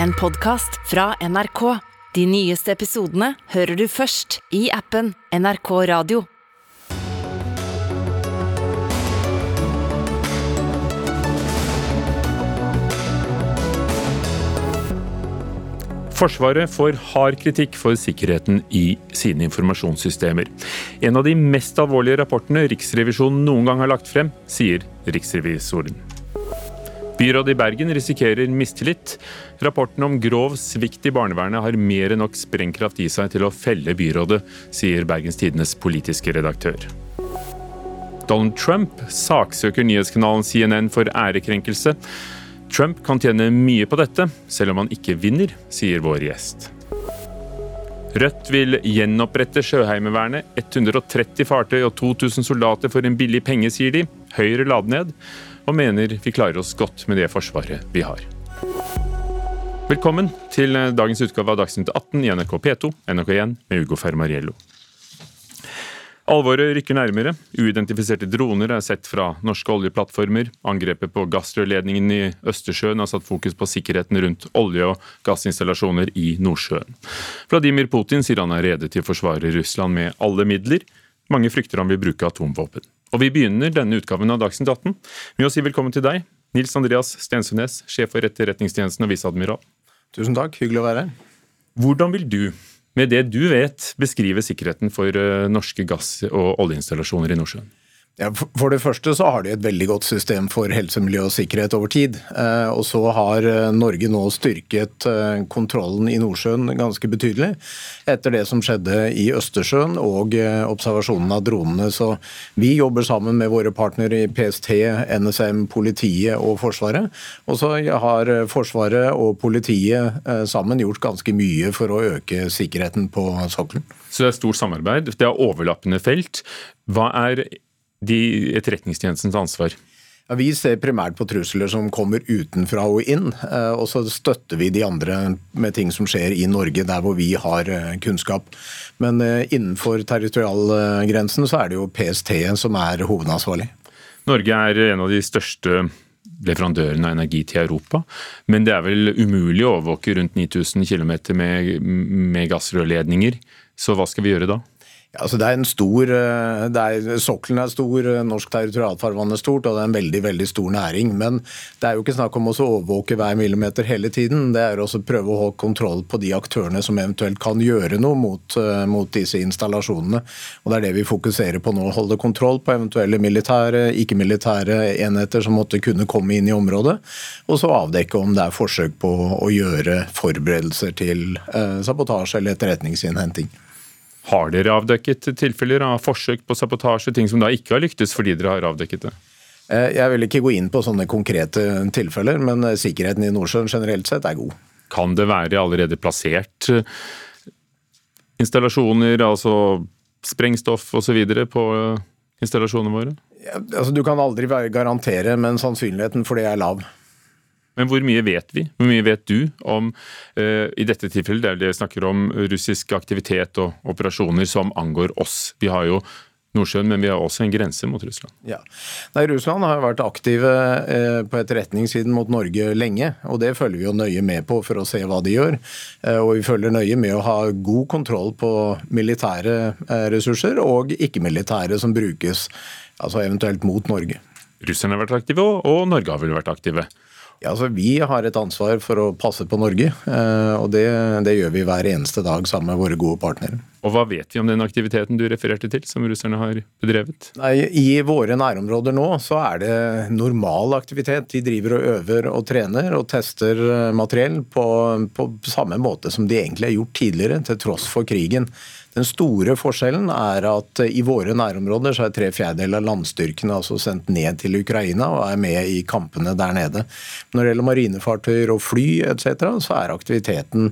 en podkast fra NRK. De nyeste episodene hører du først i appen NRK Radio. Forsvaret får hard kritikk for sikkerheten i sine informasjonssystemer. En av de mest alvorlige rapportene Riksrevisjonen noen gang har lagt frem, sier riksrevisoren. Byrådet i Bergen risikerer mistillit. Rapporten om grov svikt i barnevernet har mer enn nok sprengkraft i seg til å felle byrådet, sier Bergens Tidenes politiske redaktør. Donald Trump saksøker nyhetskanalen CNN for ærekrenkelse. Trump kan tjene mye på dette, selv om han ikke vinner, sier vår gjest. Rødt vil gjenopprette Sjøheimevernet. 130 fartøy og 2000 soldater for en billig penge, sier de. Høyre la det ned, og mener vi klarer oss godt med det forsvaret vi har. Velkommen til dagens utgave av Dagsnytt 18 i NRK P2, NRK1 med Ugo Fermariello. Alvoret rykker nærmere. Uidentifiserte droner er sett fra norske oljeplattformer. Angrepet på gassrørledningen i Østersjøen har satt fokus på sikkerheten rundt olje- og gassinstallasjoner i Nordsjøen. Vladimir Putin sier han er rede til å forsvare Russland med alle midler. Mange frykter han vil bruke atomvåpen. Og Vi begynner denne utgaven av Dagsnytt 18 med å si velkommen til deg, Nils Andreas Stensundnes, sjef for Etterretningstjenesten og viseadmiral. Tusen takk, hyggelig å være her. Hvordan vil du med det du vet, beskrive sikkerheten for norske gass- og oljeinstallasjoner i Nordsjøen? Ja, for det første så har de et veldig godt system for helse, miljø og sikkerhet over tid. Og så har Norge nå styrket kontrollen i Nordsjøen ganske betydelig etter det som skjedde i Østersjøen og observasjonen av dronene. Så vi jobber sammen med våre partnere i PST, NSM, politiet og Forsvaret. Og så har Forsvaret og politiet sammen gjort ganske mye for å øke sikkerheten på sokkelen. Så det er stort samarbeid. Det er overlappende felt. Hva er de Etterretningstjenestens ansvar? Ja, vi ser primært på trusler som kommer utenfra og inn, og så støtter vi de andre med ting som skjer i Norge, der hvor vi har kunnskap. Men innenfor territorialgrensen så er det jo PST som er hovedansvarlig. Norge er en av de største leverandørene av energi til Europa, men det er vel umulig å overvåke rundt 9000 km med, med gassrørledninger. Så hva skal vi gjøre da? Altså det er en stor, det er, Sokkelen er stor, norsk territorialfarvann er stort, og det er en veldig veldig stor næring. Men det er jo ikke snakk om å overvåke hver millimeter hele tiden. Det er også prøve å holde kontroll på de aktørene som eventuelt kan gjøre noe mot, mot disse installasjonene. Og Det er det vi fokuserer på nå. Holde kontroll på eventuelle militære, ikke-militære enheter som måtte kunne komme inn i området. Og så avdekke om det er forsøk på å gjøre forberedelser til eh, sabotasje eller etterretningsinnhenting. Har dere avdekket tilfeller av forsøk på sabotasje, ting som da ikke har lyktes fordi dere har avdekket det? Jeg vil ikke gå inn på sånne konkrete tilfeller, men sikkerheten i Nordsjøen generelt sett er god. Kan det være allerede plassert installasjoner, altså sprengstoff osv. på installasjonene våre? Ja, altså, du kan aldri garantere, men sannsynligheten for det er lav. Men hvor mye vet vi? Hvor mye vet du om uh, i dette tilfellet, det er det snakker om russisk aktivitet og operasjoner som angår oss? Vi har jo Nordsjøen, men vi har også en grense mot Russland. Ja. Nei, Russland har vært aktive eh, på etterretningssiden mot Norge lenge, og det følger vi jo nøye med på for å se hva de gjør. Eh, og vi følger nøye med å ha god kontroll på militære eh, ressurser og ikke-militære som brukes, altså eventuelt mot Norge. Russerne har vært aktive, og Norge har vel vært aktive? Ja, altså Vi har et ansvar for å passe på Norge, og det, det, gjør vi hver eneste dag sammen med våre gode partnere. Og Hva vet vi om den aktiviteten du refererte til, som russerne har bedrevet? Nei, I våre nærområder nå så er det normal aktivitet. De driver og øver og trener og tester materiell på, på samme måte som de egentlig har gjort tidligere, til tross for krigen. Den store forskjellen er at i våre nærområder så er tre fjerdedeler av landstyrkene altså sendt ned til Ukraina og er med i kampene der nede. Når det gjelder marinefartøyer og fly etc., så er aktiviteten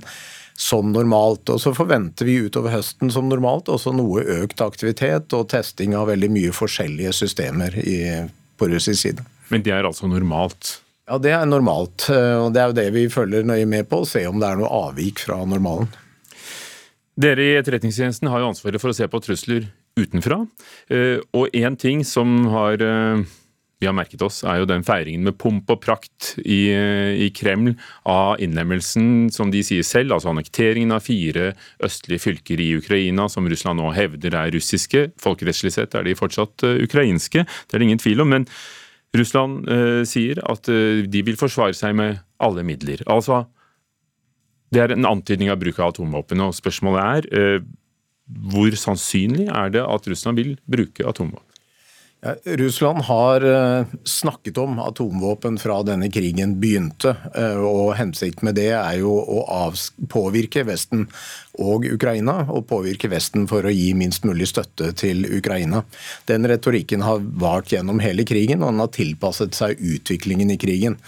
som normalt. Og så forventer vi utover høsten som normalt også noe økt aktivitet og testing av veldig mye forskjellige systemer i, på russisk side. Men det er altså normalt? Ja, det er normalt. Og det er jo det vi følger nøye med på, å se om det er noe avvik fra normalen. Dere i Etterretningstjenesten har jo ansvaret for å se på trusler utenfra. Og én ting som har vi har merket oss, er jo den feiringen med pomp og prakt i, i Kreml av innlemmelsen, som de sier selv, altså annekteringen av fire østlige fylker i Ukraina, som Russland nå hevder er russiske. Folkerettslig sett er de fortsatt ukrainske, det er det ingen tvil om. men Russland eh, sier at de vil forsvare seg med alle midler. Altså, det er en antydning av bruk av atomvåpen, og spørsmålet er hvor sannsynlig er det at Russland vil bruke atomvåpen? Ja, Russland har eh, snakket om atomvåpen fra denne krigen begynte. Eh, og Hensikten med det er jo å påvirke Vesten og Ukraina, og påvirke Vesten for å gi minst mulig støtte til Ukraina. Den retorikken har vart gjennom hele krigen, og den har tilpasset seg utviklingen i krigen.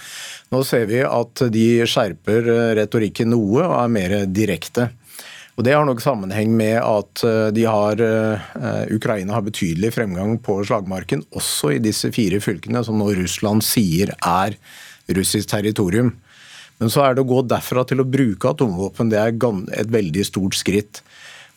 Nå ser vi at de skjerper eh, retorikken noe og er mer direkte. Og Det har nok sammenheng med at eh, har, uh, Ukraina har betydelig fremgang på slagmarken, også i disse fire fylkene som nå Russland sier er russisk territorium. Men så er det å gå derfra til å bruke atomvåpen, det er et veldig stort skritt.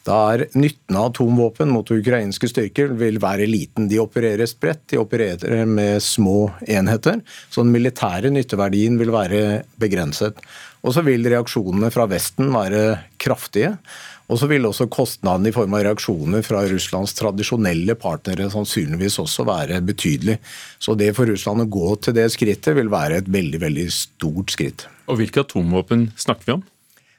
Da er nytten av atomvåpen mot ukrainske styrker vil være liten. De opererer spredt, de opererer med små enheter. Så den militære nytteverdien vil være begrenset. Og så vil reaksjonene fra Vesten være kraftige. Og så vil også kostnadene i form av reaksjoner fra Russlands tradisjonelle partnere sannsynligvis også være betydelig. Så det for Russland å gå til det skrittet vil være et veldig, veldig stort skritt. Og hvilke atomvåpen snakker vi om?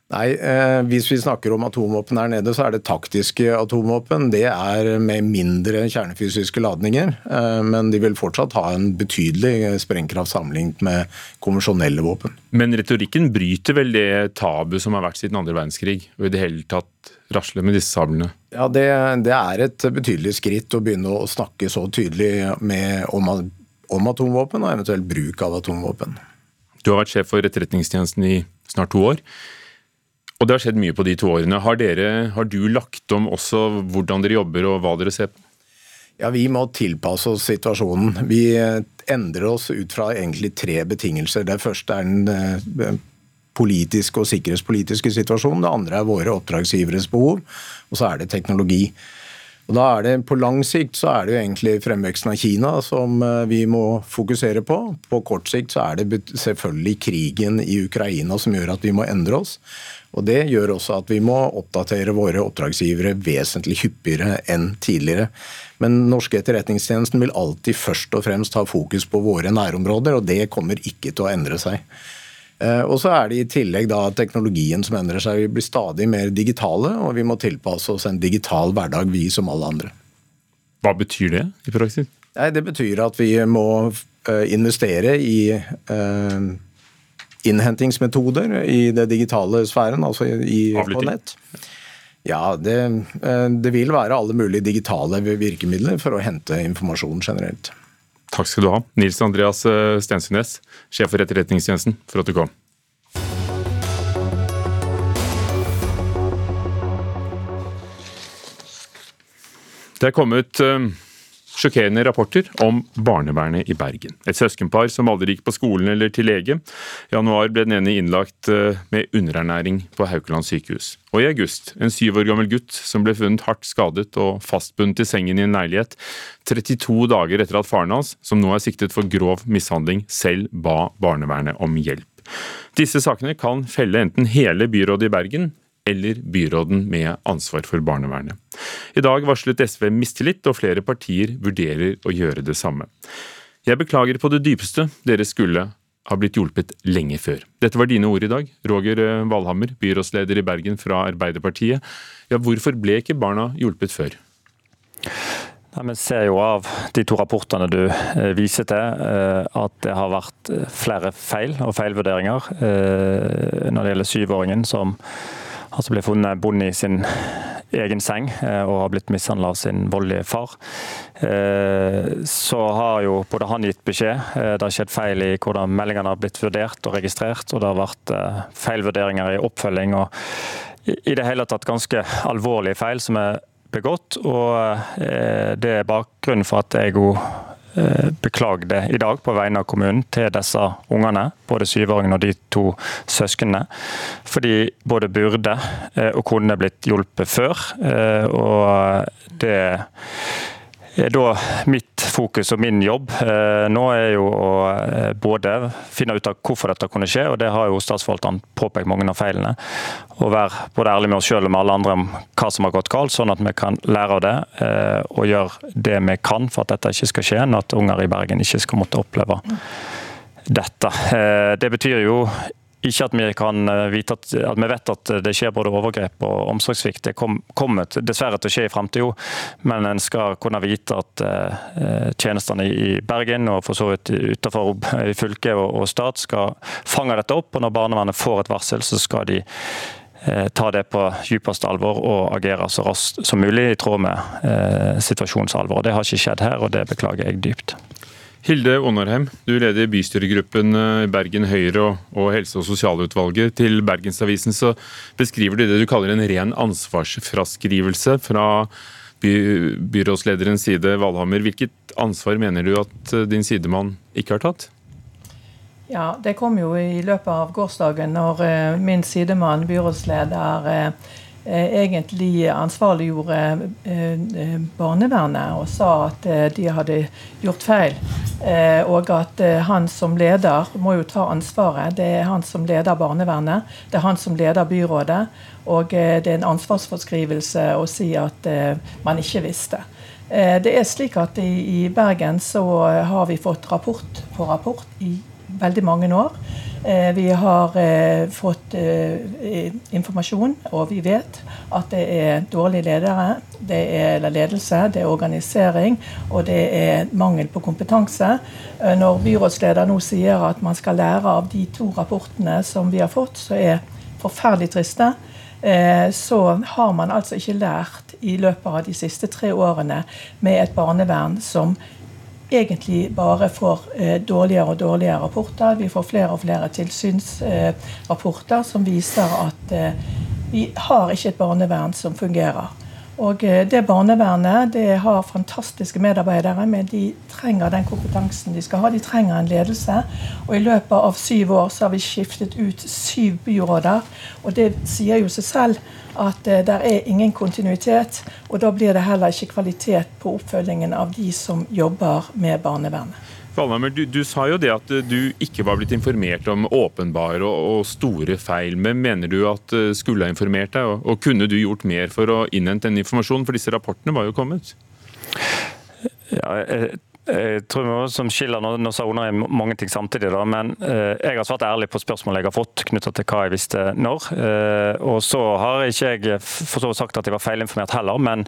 Nei, eh, Hvis vi snakker om atomvåpen her nede, så er det taktiske atomvåpen. Det er med mindre kjernefysiske ladninger, eh, men de vil fortsatt ha en betydelig sprengkraft sammenlignet med konvensjonelle våpen. Men retorikken bryter vel det tabu som har vært siden andre verdenskrig, og i det hele tatt rasle med disse sablene? Ja, det, det, er et betydelig skritt å begynne å snakke så tydelig med, om, om atomvåpen, og eventuelt bruk av atomvåpen. Du har vært sjef for Etterretningstjenesten i snart to år. Og det har skjedd mye på de to årene. Har, dere, har du lagt om også hvordan dere jobber og hva dere ser på? Ja, Vi må tilpasse oss situasjonen. Vi endrer oss ut fra egentlig tre betingelser. Det første er den eh, politiske og sikkerhetspolitiske situasjonen. Det andre er våre oppdragsgiveres behov. Og så er det teknologi. Og da er det På lang sikt så er det jo egentlig fremveksten av Kina som eh, vi må fokusere på. På kort sikt så er det selvfølgelig krigen i Ukraina som gjør at vi må endre oss. Og Det gjør også at vi må oppdatere våre oppdragsgivere vesentlig hyppigere enn tidligere. Men norske etterretningstjenesten vil alltid først og fremst ha fokus på våre nærområder, og det kommer ikke til å endre seg. Eh, og så er det i tillegg da teknologien som endrer seg. Vi blir stadig mer digitale, og vi må tilpasse oss en digital hverdag, vi som alle andre. Hva betyr det i praksis? Nei, det betyr at vi må eh, investere i uh, innhentingsmetoder i det digitale sfæren, altså i, på nett. Ja, det, det, vil være alle mulige digitale virkemidler for å hente informasjon generelt. Takk skal du ha, Nils Andreas Stensynes, Stensundnes, sjef for Etterretningstjenesten, for at du kom. Det er kommet uh, sjokkerende rapporter om barnevernet i Bergen. Et søskenpar som aldri gikk på skolen eller til lege. I januar ble den ene innlagt uh, med underernæring på Haukeland sykehus. Og i august en syv år gammel gutt som ble funnet hardt skadet og fastbundet i sengen i en leilighet 32 dager etter at faren hans, som nå er siktet for grov mishandling, selv ba barnevernet om hjelp. Disse sakene kan felle enten hele byrådet i Bergen eller byråden med ansvar for barnevernet. I dag varslet SV mistillit, og flere partier vurderer å gjøre det samme. Jeg beklager på det dypeste, dere skulle har blitt hjulpet lenge før. Dette var dine ord i dag, Roger eh, Valhammer, byrådsleder i Bergen fra Arbeiderpartiet. Ja, hvorfor ble ikke barna hjulpet før? Vi ser jo av de to rapportene du eh, viser til, eh, at det har vært flere feil og feilvurderinger når det gjelder syvåringen som altså ble funnet bonde i sin egen seng og har blitt mishandla av sin voldelige far. Så har jo både han gitt beskjed, det har skjedd feil i hvordan meldingene har blitt vurdert og registrert, og det har vært feilvurderinger i oppfølging. og i det hele tatt ganske alvorlige feil som er begått. og eh, Det er bakgrunnen for at jeg eh, beklagde i dag på vegne av kommunen til disse ungene, både syvåringen og de to søsknene. Fordi både burde eh, og kunne blitt hjulpet før. Og det da mitt fokus og min jobb nå er jo å både finne ut av hvorfor dette kunne skje, og det har jo statsforvalteren påpekt mange av feilene. Og være både ærlig med oss selv og med alle andre om hva som har gått galt, sånn at vi kan lære av det og gjøre det vi kan for at dette ikke skal skje, at unger i Bergen ikke skal måtte oppleve dette. Det betyr jo ikke at vi kan eh, vite at, at, vi vet at det skjer både overgrep og omsorgssvikt. Det kom, kommer dessverre til å skje i framtida, men en skal kunne vite at uh, tjenestene i Bergen og for så vidt utenfor i fylket og, og stat skal fange dette opp. og Når barnevernet får et varsel, så skal de ta det på dypeste alvor og agere så raskt som mulig i tråd med uh, situasjonsalvor. Det har ikke skjedd her, og det beklager jeg dypt. Hilde Onarheim, du leder bystyregruppen eh, Bergen Høyre og, og helse- og sosialutvalget. Til Bergensavisen så beskriver du det du kaller en ren ansvarsfraskrivelse fra by, byrådslederens side, Valhammer. Hvilket ansvar mener du at eh, din sidemann ikke har tatt? Ja, Det kom jo i løpet av gårsdagen når uh, min sidemann, byrådsleder, Eh, egentlig ansvarliggjorde eh, eh, barnevernet og sa at de hadde gjort feil. Og at han som leder må jo ta ansvaret. Det er han som leder barnevernet. Det er han som leder byrådet. Og det er en ansvarsforskrivelse å si at man ikke visste. Det er slik at i Bergen så har vi fått rapport på rapport i veldig mange år. Eh, vi har eh, fått eh, informasjon, og vi vet at det er dårlige ledere. Det er ledelse, det er organisering, og det er mangel på kompetanse. Når byrådsleder nå sier at man skal lære av de to rapportene som vi har fått, så er forferdelig triste, så har man altså ikke lært i løpet av de siste tre årene med et barnevern som egentlig bare får eh, dårligere og dårligere rapporter. Vi får flere og flere tilsynsrapporter som viser at eh, vi har ikke et barnevern som fungerer. Og eh, det Barnevernet det har fantastiske medarbeidere, men de trenger den kompetansen de skal ha. De trenger en ledelse. Og I løpet av syv år så har vi skiftet ut syv byråder. Og Det sier jo seg selv at det er ingen kontinuitet. Og da blir det heller ikke kvalitet på oppfølgingen av de som jobber med barnevernet. Valhammer, du, du, sa jo det at eh, du ikke var blitt informert om åpenbare og, og store feil. Men mener du at uh, skulle ha informert deg, og, og kunne du gjort mer for å innhente den informasjonen? For disse rapportene var jo kommet. Ja, jeg jeg tror vi som skiller Nå, sa Ona mange ting samtidig, da, men eh, jeg har svart ærlig på spørsmål jeg har fått knytta til hva jeg visste når. Eh, og så har ikke jeg for så sagt at jeg var feilinformert heller, men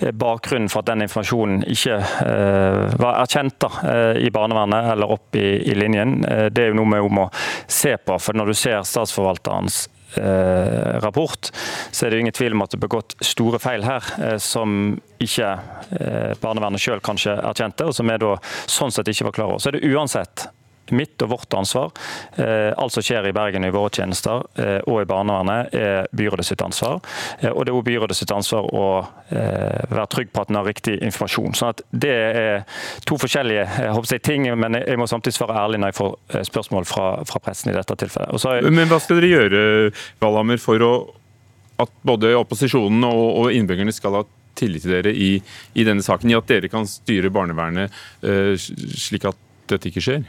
eh, bakgrunnen for at den informasjonen ikke eh, var erkjent da, eh, i barnevernet eller opp i, i linjen, eh, det er jo noe vi må se på. For når du ser statsforvalterens Eh, rapport, så er det jo ingen tvil om at det er begått store feil her, eh, som ikke eh, barnevernet sjøl kanskje erkjente, og som vi da sånn sett ikke var klar over. Så er det uansett mitt og vårt ansvar. Eh, alt som skjer i Bergen i våre tjenester eh, og i barnevernet, er byrådet sitt ansvar. Eh, og det er også byrådet sitt ansvar å være trygg på at en har riktig informasjon. Sånn at Det er to forskjellige jeg, ting, men jeg må samtidig svare ærlig når jeg får spørsmål fra, fra pressen i dette tilfellet. Jeg... Men hva skal dere gjøre Valhammer, for å, at både opposisjonen og, og innbyggerne skal ha tillit til dere i, i, denne saken, i at dere kan styre barnevernet slik at dette ikke skjer?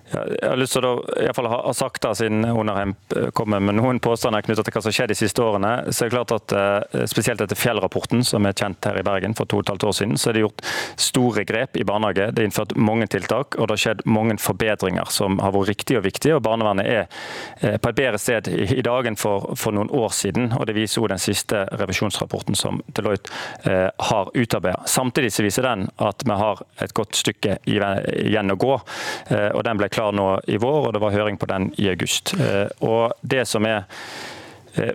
Jeg har lyst til å i fall ha sagt det, siden Onarheim kommer med noen påstander knyttet til hva som har skjedd de siste årene. så er det klart at eh, Spesielt etter Fjell-rapporten, som er kjent her i Bergen for to og et halvt år siden, så er det gjort store grep i barnehage. Det er innført mange tiltak, og det har skjedd mange forbedringer som har vært riktige og viktige. og Barnevernet er eh, på et bedre sted i dag enn for, for noen år siden. og Det viser også den siste revisjonsrapporten som Deloitte eh, har utarbeidet. Samtidig så viser den at vi har et godt stykke igjen å gå. og den ble klar klar nå i vår, og det var høring på den i august. Eh, og det som er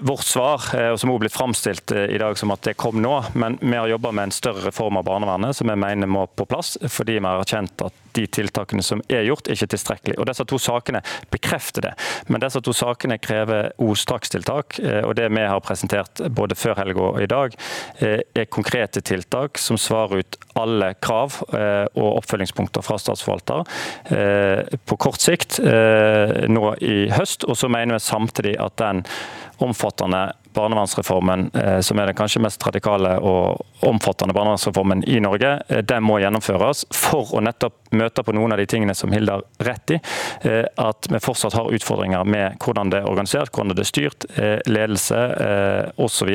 vårt svar, eh, som også blitt framstilt eh, i dag som at det kom nå, men vi har jobba med en større reform av barnevernet som vi mener må på plass, fordi vi har erkjent at de tiltakene som er gjort, er ikke tilstrekkelig. Og Disse to sakene bekrefter det, men disse to sakene krever strakstiltak. Og det vi har presentert både før helga og i dag, er konkrete tiltak som svarer ut alle krav og oppfølgingspunkter fra statsforvalter på kort sikt nå i høst. Og så mener vi samtidig at den omfattende barnevernsreformen, eh, som er den kanskje mest radikale og omfattende barnevernsreformen i Norge, eh, den må gjennomføres for å nettopp møte på noen av de tingene som Hilde har rett i. Eh, at vi fortsatt har utfordringer med hvordan det er organisert, hvordan det er styrt, ledelse osv.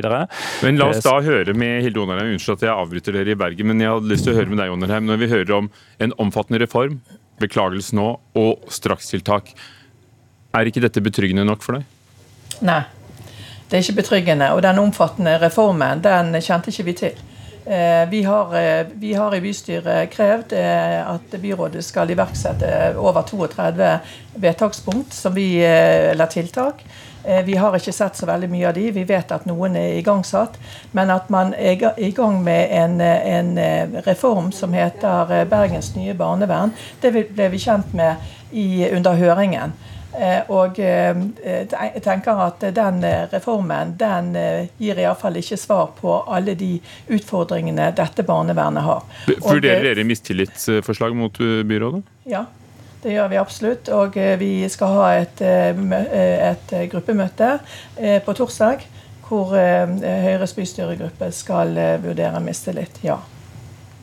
Men la oss da høre med Hilde Onarheim, unnskyld at jeg avbryter dere i Bergen, men jeg hadde lyst til å høre med deg, Onarheim. Når vi hører om en omfattende reform, beklagelse nå, og strakstiltak, er ikke dette betryggende nok for deg? Nei. Det er ikke betryggende. Og den omfattende reformen, den kjente ikke vi til. Eh, vi har, eh, vi har, i bystyret krevd eh, at byrådet skal iverksette over 32 vedtakspunkt som vi, eller tiltak. Vi har ikke sett så veldig mye av de. Vi vet at noen er igangsatt. Men at man er i gang med en, en reform som heter Bergens nye barnevern, det ble vi kjent med i, under høringen. Eh, og eh, jeg tenker at den eh, reformen den gir iallfall ikke svar på alle de utfordringene dette barnevernet har. Vurderer dere mistillitsforslag mot byrådet? Ja, det gjør vi absolutt. Og vi skal ha et, et gruppemøte på torsdag hvor Høyres bystyregruppe skal vurdere mistillit. Ja.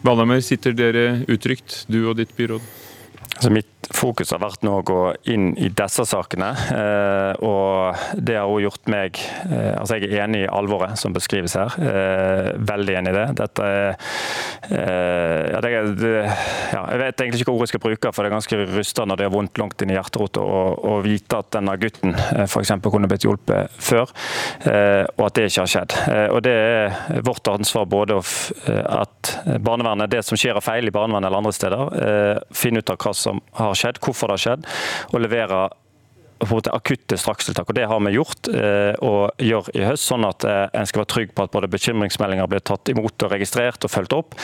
Valhammer, sitter dere utrygt, du og ditt byråd? Altså mitt fokus har vært nå å gå inn i disse sakene. Eh, og det har også gjort meg eh, Altså jeg er enig i alvoret som beskrives her. Eh, veldig enig i det. Dette er ja, det, ja, Jeg vet egentlig ikke hva ordet jeg skal bruke, for det er ganske rystende når det gjør vondt langt inn i hjerterota å vite at denne gutten f.eks. kunne blitt hjulpet før, og at det ikke har skjedd. Og Det er vårt ansvar både at barnevernet, det som skjer av feil i barnevernet eller andre steder, finner ut av hva som har skjedd, hvorfor det har skjedd, og levere akutte strakstiltak. og Det har vi gjort eh, og gjør i høst, sånn at eh, en skal være trygg på at både bekymringsmeldinger blir tatt imot og registrert og fulgt opp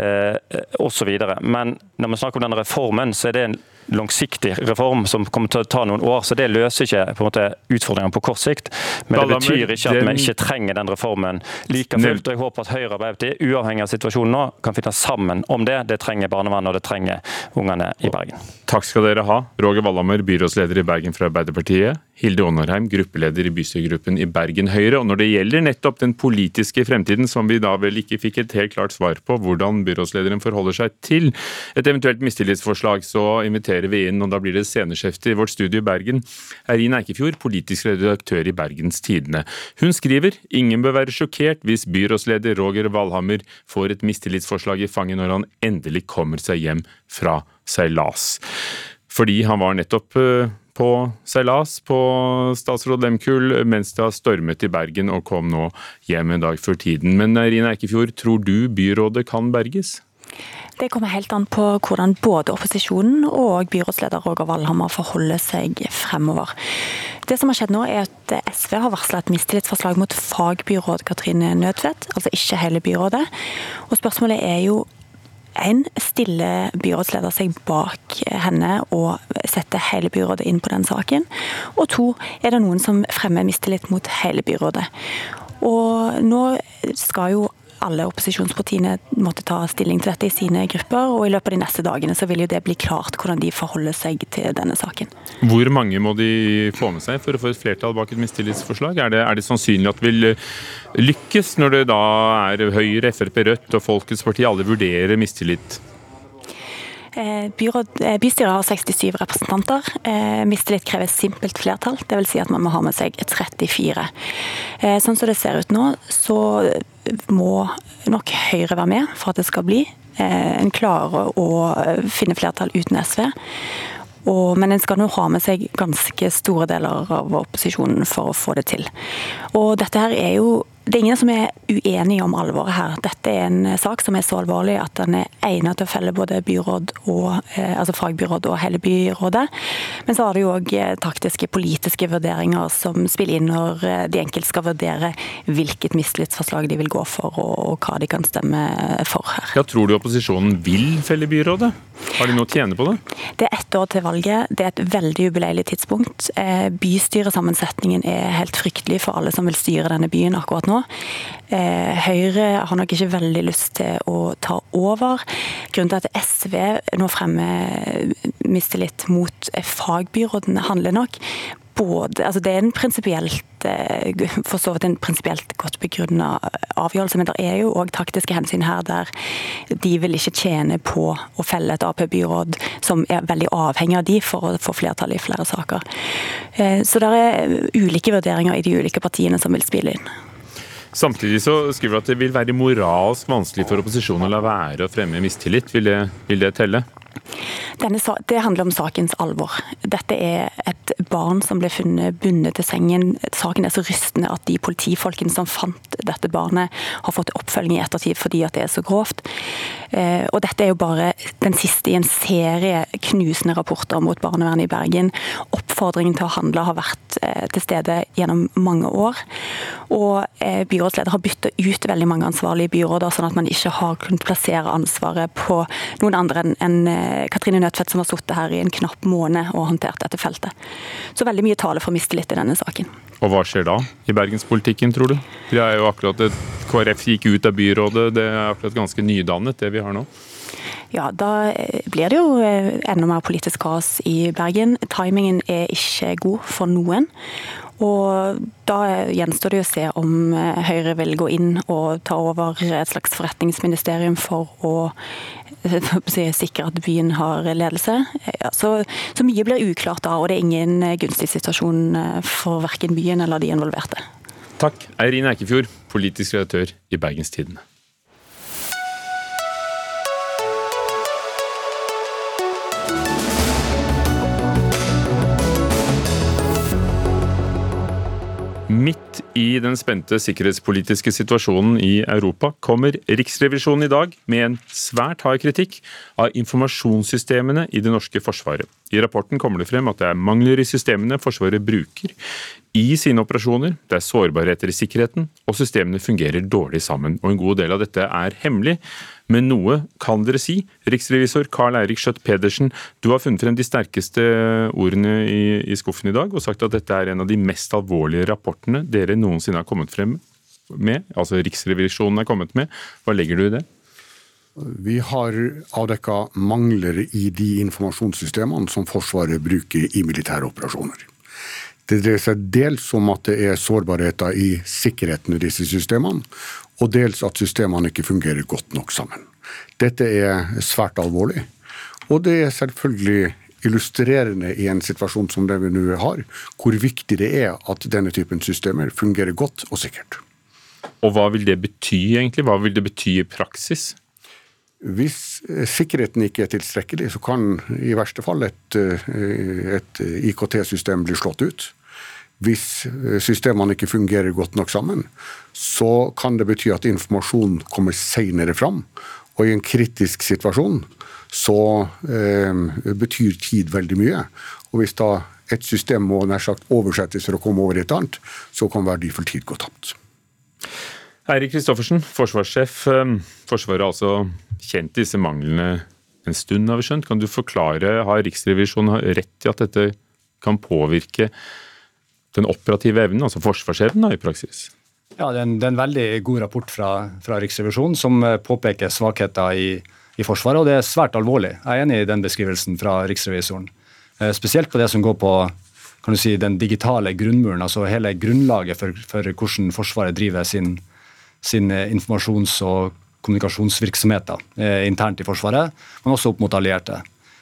eh, osv. Men når vi snakker om denne reformen, så er det en langsiktig reform som kommer til å ta noen år. Så det løser ikke på en måte utfordringene på kort sikt. Men det betyr ikke at vi ikke trenger den reformen like fullt. Og jeg håper at Høyre og Arbeiderpartiet, uavhengig av situasjonen nå, kan finne sammen om det. Det trenger barnevernet, og det trenger ungene i Bergen. Takk skal dere ha. Roger Wallhammer, byrådsleder i Bergen fra Arbeiderpartiet. Hilde Ånarheim, gruppeleder i bystyregruppen i Bergen Høyre. Og når det gjelder nettopp den politiske fremtiden, som vi da vel ikke fikk et helt klart svar på hvordan byrådslederen forholder seg til et eventuelt mistillitsforslag, så inviterer vi inn, og da blir det sceneskjefte i vårt studio i Bergen, Eirin Eikefjord, politisk redaktør i Bergens Tidende. Hun skriver ingen bør være sjokkert hvis byrådsleder Roger Valhammer får et mistillitsforslag i fanget når han endelig kommer seg hjem fra seilas. Fordi han var nettopp eh, på seilas på statsråd Lemkuhl mens det har stormet i Bergen og kom nå hjem en dag før tiden. Men Rina Eikefjord, tror du byrådet kan berges? Det kommer helt an på hvordan både opposisjonen og byrådsleder Roger Valhammer forholder seg fremover. Det som har skjedd nå er at SV har varsla et mistillitsforslag mot fagbyråd Katrine Nødtvedt, altså ikke hele byrådet. Og Spørsmålet er jo en, stiller byrådsleder seg bak henne og setter hele byrådet inn på den saken? Og to, er det noen som fremmer mistillit mot hele byrådet? Og nå skal jo alle opposisjonspartiene måtte ta stilling til dette i sine grupper. og I løpet av de neste dagene så vil jo det bli klart hvordan de forholder seg til denne saken. Hvor mange må de få med seg for å få et flertall bak et mistillitsforslag? Er det, er det sannsynlig at det vil lykkes, når det da er Høyre, Frp, Rødt og Folkets parti alle vurderer mistillit? Eh, byråd, eh, bystyret har 67 representanter. Eh, mistillit krever simpelt flertall, dvs. Si at man må ha med seg 34. Sånn som det ser ut nå, så må nok Høyre være med for at det skal bli. En klarer å finne flertall uten SV. Og, men en skal nå ha med seg ganske store deler av opposisjonen for å få det til. Og dette her er jo det er ingen som er uenige om alvoret her. Dette er en sak som er så alvorlig at den er egnet til å felle både byråd og, eh, altså fagbyråd og hele byrådet. Men så har det jo òg eh, taktiske politiske vurderinger som spiller inn når eh, de enkelt skal vurdere hvilket mistillitsforslag de vil gå for og, hva de kan stemme for her. Ja, tror du opposisjonen vil felle byrådet? Har de noe å tjene på det? Det er ett år til valget. Det er et veldig jubileilig tidspunkt. Bystyresammensetningen er helt fryktelig for alle som vil styre denne byen akkurat nå nå. Eh, Høyre har nok ikke veldig lyst til å ta over. Grunnen til at SV nå fremmer mistillit mot fagbyrådene, handler nok både, altså det er en prinsipielt eh, for så vidt en prinsipielt godt begrunna avgjørelse, men det er jo òg taktiske hensyn her der de vil ikke tjene på å felle et Ap-byråd som er veldig avhengig av de for å få flertall i flere saker. Eh, så det er ulike vurderinger i de ulike partiene som vil spille inn. Samtidig så skriver du at det vil være moralsk vanskelig for opposisjonen å la være å fremme mistillit. Vil det, vil det telle? Denne, det handler om sakens alvor. Dette er et barn som ble funnet bundet til sengen. Saken er så rystende at de politifolkene som fant dette barnet, har fått oppfølging i ettertid fordi at det er så grovt. Eh, og dette er jo bare den siste i en serie knusende rapporter mot barnevernet i Bergen. Oppfordringen til å handle har vært eh, til stede gjennom mange år. Og eh, byrådsleder har bytta ut veldig mange ansvarlige byråder, sånn at man ikke har kunnet plassere ansvaret på noen andre enn Katrine Nødtvedt som har sittet her i en knapp måned og håndtert dette feltet. Så veldig mye taler for mistillit i denne saken. Og hva skjer da i bergenspolitikken, tror du? Det er jo akkurat et KrF gikk ut av byrådet, det er akkurat ganske nydannet det vi har nå. Ja, da blir det jo eh, enda mer politisk kaos i Bergen. Timingen er ikke god for noen. Og da gjenstår det å se om eh, Høyre vil gå inn og ta over et slags forretningsministerium for å sikre at byen har ledelse. Så, så, mye blir uklart da, og det er ingen gunstig situasjon eh, for verken byen eller de involverte. Takk, Eirin Eikefjord, politisk redaktør i Bergenstidene. Midt i den spente sikkerhetspolitiske situasjonen i Europa kommer Riksrevisjonen i dag med en svært hard kritikk av informasjonssystemene i det norske forsvaret. I rapporten kommer det frem at det er mangler i systemene Forsvaret bruker i sine operasjoner, det er sårbarheter i sikkerheten, og systemene fungerer dårlig sammen. Og En god del av dette er hemmelig, men noe kan dere si. Riksrevisor Karl Eirik Skjøtt Pedersen, du har funnet frem de sterkeste ordene i, i, skuffen i dag, og sagt at dette er en av de mest alvorlige rapportene dere noensinne har kommet frem med, altså Riksrevisjonen er kommet med. Hva legger du i det? Vi har avdekka mangler i de informasjonssystemene som Forsvaret bruker i militære operasjoner. Det dreier seg dels om at det er sårbarheter i sikkerheten i disse systemene, og dels at systemene ikke fungerer godt nok sammen. Dette er svært alvorlig, og det er selvfølgelig illustrerende i en situasjon som det vi nå har, hvor viktig det er at denne typen systemer fungerer godt og sikkert. Og hva vil det bety egentlig? Hva vil det bety i praksis? Hvis sikkerheten ikke er tilstrekkelig, så kan i verste fall et, et IKT-system bli slått ut. Hvis systemene ikke fungerer godt nok sammen, så kan det bety at informasjon kommer senere fram. Og i en kritisk situasjon så eh, betyr tid veldig mye. Og hvis da et system må nær sagt oversettes for å komme over i et annet, så kan verdifull tid gå tapt. Eirik Kristoffersen, forsvarssjef. Eh, Forsvaret har altså kjent disse manglene en stund, har vi skjønt. Kan du forklare, har Riksrevisjonen rett i at dette kan påvirke den operative evnen, altså forsvarsevnen i praksis? Ja, det er, en, det er en, veldig god rapport fra, fra Riksrevisjonen som eh, påpeker svakheter i, i, Forsvaret, og det er svært alvorlig. Jeg er enig i den beskrivelsen fra riksrevisoren. Eh, spesielt på det som går på si, den digitale grunnmuren, altså hele grunnlaget for, for hvordan Forsvaret driver sin, sin eh, informasjons- og kommunikasjonsvirksomheter internt i Forsvaret, men også opp mot allierte.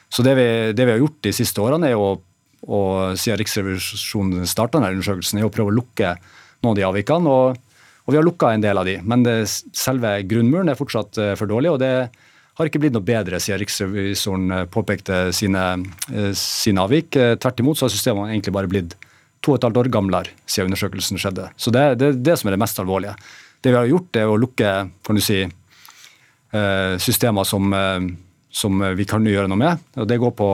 Så det vi, det vi har gjort de siste årene, er å, og siden Riksrevisjonen starta undersøkelsen, er å prøve å lukke noen av de avvikene. Og, og vi har lukka en del av de, men det, selve grunnmuren er fortsatt uh, for dårlig. og det har ikke blitt noe bedre siden riksrevisoren uh, påpekte sine, uh, sine avvik. Tvert imot så har systemene egentlig bare blitt to og et halvt år gamlere siden undersøkelsen skjedde. Så det er det, det, som er det mest alvorlige. Det vi har gjort, er å lukke kan du si, systemer som, som vi kan gjøre noe med. og Det går på,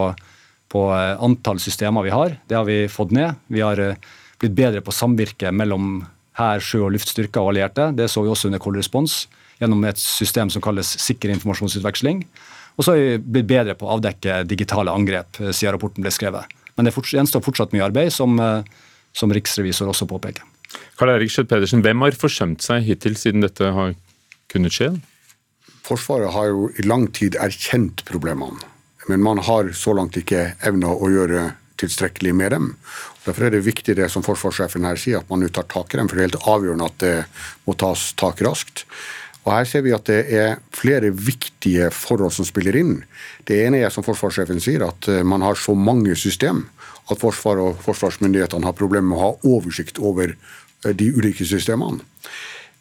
på antall systemer vi har. Det har vi fått ned. Vi har blitt bedre på samvirke mellom hær, sjø og luftstyrker og allierte. Det så vi også under Cold Response gjennom et system som kalles sikker informasjonsutveksling. Og så har vi blitt bedre på å avdekke digitale angrep eh, siden rapporten ble skrevet. Men det gjenstår fortsatt mye arbeid, som, eh, som riksrevisor også påpeker. Karl Erik Skjøtt Pedersen, hvem har forsømt seg hittil siden dette har kunnet skje? Forsvaret har jo i lang tid erkjent problemene, men man har så langt ikke evna å gjøre tilstrekkelig med dem. Derfor er det viktig det som forsvarssjefen her sier, at man nå tar tak i dem. For det er helt avgjørende at det må tas tak raskt. Og Her ser vi at det er flere viktige forhold som spiller inn. Det ene er som forsvarssjefen sier, at eh, man har så mange system at Forsvaret og forsvarsmyndighetene har problemer med å ha oversikt over eh, de ulike systemene.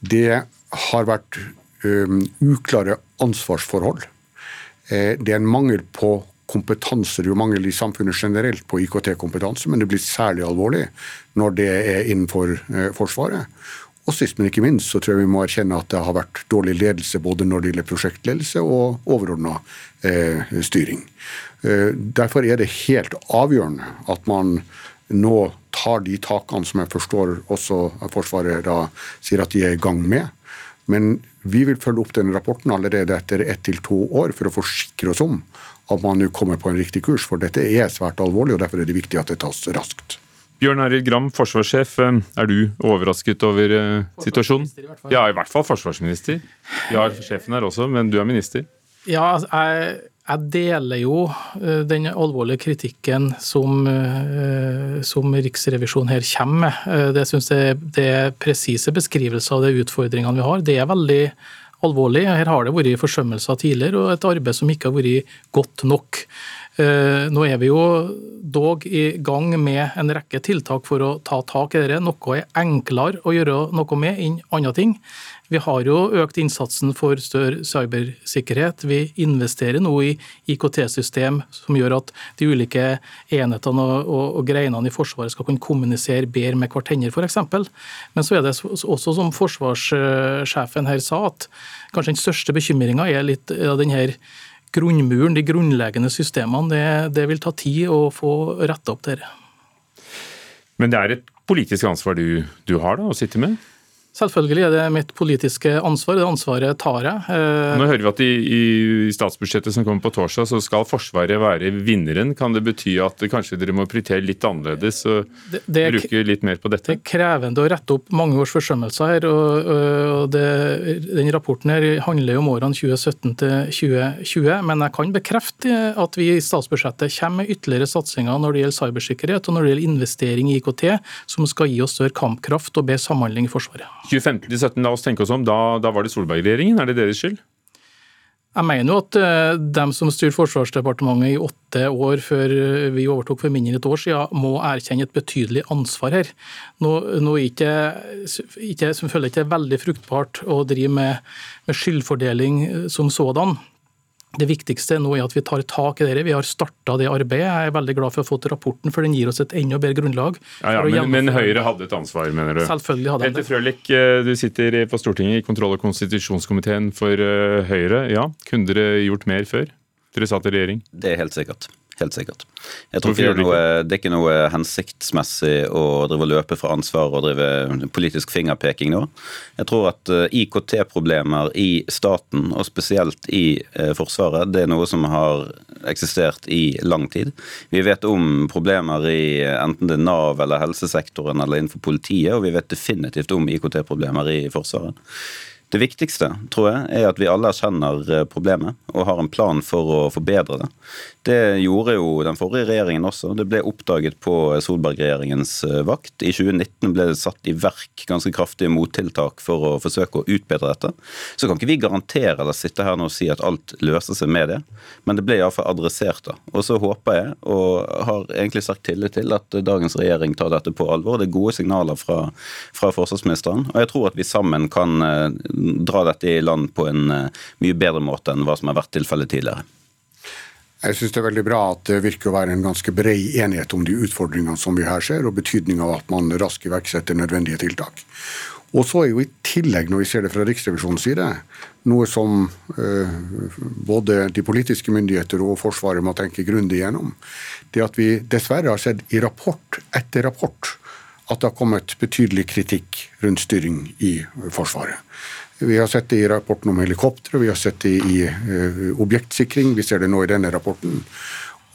Det har vært um, uklare ansvarsforhold. Eh, det er en mangel på kompetanse. Det er jo mangel i samfunnet generelt på IKT-kompetanse, men det blir særlig alvorlig når det er innenfor eh, Forsvaret. Og sist, men ikke minst, så tror jeg vi må erkjenne at det har vært dårlig ledelse både når det gjelder prosjektledelse og overordna eh, styring. Eh, derfor er det helt avgjørende at man nå tar de takene som jeg forstår også Forsvaret da sier at de er i gang med. Men vi vil følge opp denne rapporten allerede etter ett til to år for å forsikre oss om at man nå kommer på en riktig kurs. For dette er svært alvorlig, og derfor er det viktig at det tas raskt. Bjørn Arild Gram, forsvarssjef. Eh, er du overrasket over situasjonen? situasjonen? Ja, i hvert fall forsvarsminister. Ja, sjefen er også, men du er minister. Ja, altså, jeg, jeg deler jo eh, den alvorlige kritikken som, som Riksrevisjonen her kommer med. Det synes jeg det er presise beskrivelser av de utfordringene vi har. Det er veldig alvorlig. Her har det vært forsømmelser tidligere og et arbeid som ikke har vært godt nok. Eh, nå er vi jo dog i gang med en rekke tiltak for å ta tak i dette. Noe er enklere å gjøre noe med enn andre ting. Vi har jo økt innsatsen for større cybersikkerhet. Vi investerer nå i IKT-system som gjør at de ulike enhetene og, og, og, greinene i Forsvaret skal kunne kommunisere bedre med hverandre, f.eks. Men så er det også, som forsvarssjefen her sa, at kanskje den største bekymringa er litt av denne grunnmuren, de grunnleggende systemene. Det, det vil ta tid å få retta opp dette. Men det er et politisk ansvar du, du har da, å sitte med? Selvfølgelig er det mitt politiske ansvar. Det ansvaret tar jeg. Eh, Nå hører vi at i, i statsbudsjettet som kommer på torsdag, så skal Forsvaret være vinneren. Kan det bety at kanskje dere må prioritere litt annerledes og det, det er, bruke litt mer på dette? Det er krevende å rette opp mange års forsømmelser her. og, og det, den Rapporten her handler jo om årene 2017 til 2020. Men jeg kan bekrefte at vi i statsbudsjettet kommer med ytterligere satsinger når det gjelder cybersikkerhet og når det gjelder investering i IKT, som skal gi oss større kampkraft og bedre samhandling i Forsvaret. 2015-2017, la oss tenke oss om, da, da var det Solberg-regjeringen. Er det deres skyld? Jeg mener jo at uh, dem som styrte Forsvarsdepartementet i åtte år før eh, vi overtok for mindre enn et år siden, må erkjenne et betydelig ansvar her. Nå, nå ikke, ikke, føler ikke det er veldig fruktbart å drive med, med skyldfordeling eh, som sådan. Det viktigste nå er at vi tar tak i dette. Vi har starta det arbeidet. Jeg er veldig glad for å ha fått rapporten, for den gir oss et enda bedre grunnlag. Ja, ja, men, men, Høyre hadde et ansvar, mener du? Selvfølgelig hadde Petter Frølich, eh, du sitter på Stortinget i kontroll- og konstitusjonskomiteen for eh, Høyre. Ja, Kunne dere gjort mer før dere satt i regjering? Det er helt sikkert. Helt sikkert. Jeg tror ikke det, noe, det er ikke noe hensiktsmessig å drive løpe fra ansvar og drive politisk fingerpeking nå. Jeg tror at eh, IKT-problemer i staten, og spesielt i eh, Forsvaret, det er noe som har eksistert i lang tid. Vi vet om problemer i enten det er Nav eller helsesektoren eller innenfor politiet, og vi vet definitivt om IKT-problemer i Forsvaret. Det viktigste tror jeg, er at vi alle erkjenner eh, problemet og har en plan for å forbedre det. Det gjorde jo den forrige regjeringen også. Det ble oppdaget på Solberg-regjeringens eh, vakt. I 2019 ble det satt i verk ganske kraftige mottiltak for å forsøke å utbedre dette. Så kan ikke vi garantere eller sitte her nå og si at alt løser seg med det, men det ble iallfall adressert. da. Og så håper jeg, og har egentlig sterk tillit til, at dagens regjering tar dette på alvor. Det er gode signaler fra, fra forsvarsministeren, og jeg tror at vi sammen kan eh, dra dette i land på en eh, mye bedre måte enn hva som har vært tilfellet tidligere. Jeg synes det er veldig bra at det virker å være en ganske bred enighet om de utfordringene som vi her ser, og betydningen av at man raskt iverksetter nødvendige tiltak. Og så er jo i tillegg, når vi ser det fra Riksrevisjonens side, noe som eh, både de politiske myndigheter og Forsvaret må tenke grundig gjennom, det at vi dessverre har sett i rapport etter rapport at det har kommet betydelig kritikk rundt styring i Forsvaret. Vi har sett det i rapporten om helikoptre, vi har sett det i uh, objektsikring, vi ser det nå i denne rapporten.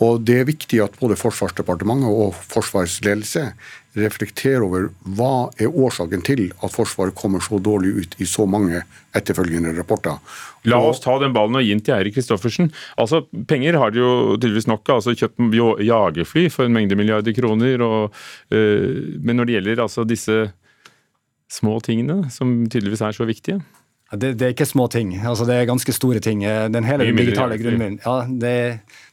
Og Det er viktig at både Forsvarsdepartementet og Forsvarets ledelse reflekterer over hva er årsaken til at Forsvaret kommer så dårlig ut i så mange etterfølgende rapporter. La oss ta den ballen og gi den til Eirik Kristoffersen. Altså, Penger har de jo tydeligvis nok av. Altså, kjøpt jagerfly for en mengde milliarder kroner. Og, øh, men når det gjelder altså, disse små tingene, som tydeligvis er så viktige det, det, er ikke små ting. Altså, det er ganske store ting. Den hele digitale grunnmuren ja, det,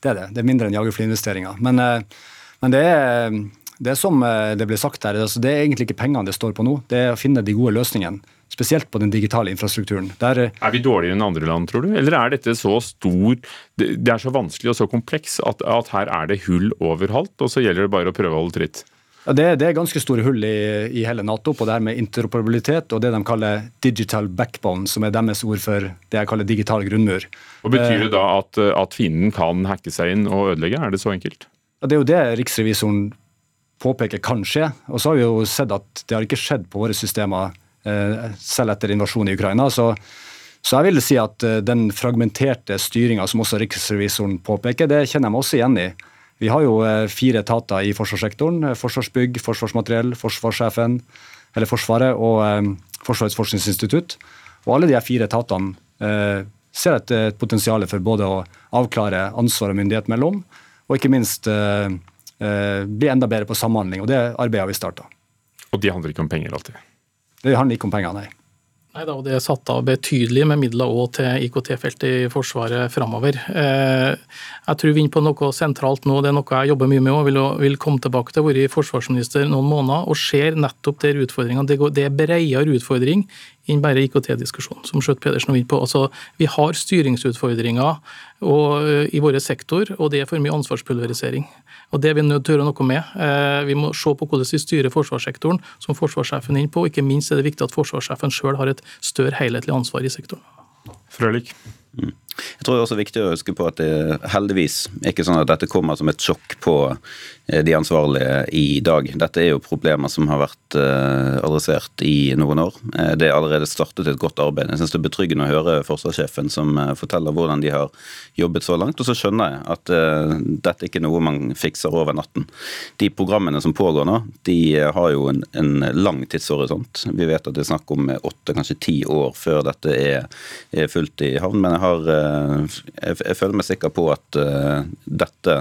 det, er det. Det er mindre enn jagerflyinvesteringer. Men, eh, men det, er, det er som eh, det ble sagt her, altså, det er egentlig ikke pengene det står på nå. Det er å finne de gode løsningene. Spesielt på den digitale infrastrukturen. Der, eh, er vi dårligere enn andre land, tror du? Eller er dette så stor Det er så vanskelig og så kompleks at, at her er det hull overalt, og så gjelder det bare å prøve å holde tritt? Ja, det, det, er ganske store hull i, i, hele Nato på det her med interoperabilitet og det de kaller digital backbone, som er deres ord for det jeg kaller digital grunnmur. Og Betyr det da at, at fienden kan hacke seg inn og ødelegge? Er det så enkelt? Ja, Det er jo det riksrevisoren påpeker kan skje. Og så har vi jo sett at det har ikke skjedd på våre systemer eh, selv etter invasjonen i Ukraina. Så, så jeg vil si at eh, den fragmenterte styringa som også riksrevisoren påpeker, det kjenner jeg meg også igjen i. Vi har jo eh, fire etater i forsvarssektoren. Eh, Forsvarsbygg, Forsvarsmateriell, Forsvarssjefen, eller Forsvaret og eh, Forsvarets forskningsinstitutt. Og alle de fire etatene eh, ser et, et potensial for både å avklare ansvar og myndighet mellom, og ikke minst eh, eh, bli enda bedre på samhandling. og Det arbeidet har vi starta. Og de handler ikke om penger alltid? Det handler ikke om penger, nei. Nei da, og Det er satt av betydelig med midler også til IKT-feltet i Forsvaret framover. Eh, jeg tror vi er inne på noe sentralt nå, det er noe jeg jobber mye med og vil, komme tilbake til. å være forsvarsminister noen måneder og ser nettopp der utfordringene. Det er bredere utfordring enn bare IKT-diskusjonen, som Skjøtt Pedersen var inne på. Altså, vi har styringsutfordringer eh, i vår sektor, og det er for mye ansvarspulverisering. Og Det er vi nødt til å gjøre noe med. Eh, vi må se på hvordan vi styrer forsvarssektoren, som forsvarssjefen er inne på. Ikke minst er det viktig at forsvarssjefen sjøl har et større helhetlig ansvar i sektoren. Frølik? Jeg tror det er også viktig å huske på at det heldigvis ikke sånn at dette kommer som et sjokk på Eh, de ansvarlige i dag. Dette er jo problemer som har vært eh, adressert i noen år. Eh, det er allerede startet et godt arbeid. Jeg synes det er betryggende å høre forsvarssjefen som forteller hvordan de har jobbet så langt. Og så skjønner jeg at dette ikke er noe man fikser over natten. De programmene som pågår nå, de har jo en, en lang tidshorisont. Vi vet at det er snakk om åtte, kanskje ti år før dette er fullt i havn. Men jeg, har, jeg, jeg føler meg sikker på at dette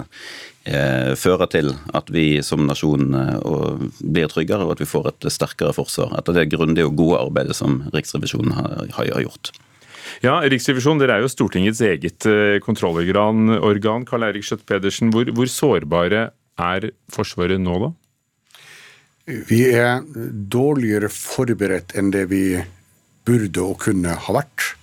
Eh, fører til at vi som nasjon eh, blir tryggere, og at vi får et sterkere forsvar. Etter det grundige og gode arbeidet som Riksrevisjonen har, gjort. Ja, Riksrevisjonen dere er jo Stortingets eget eh, kontrollorgan. Karl Eirik Skjøtt Pedersen, hvor, hvor sårbare er Forsvaret nå, da? Vi er dårligere forberedt enn det vi burde og kunne ha vært.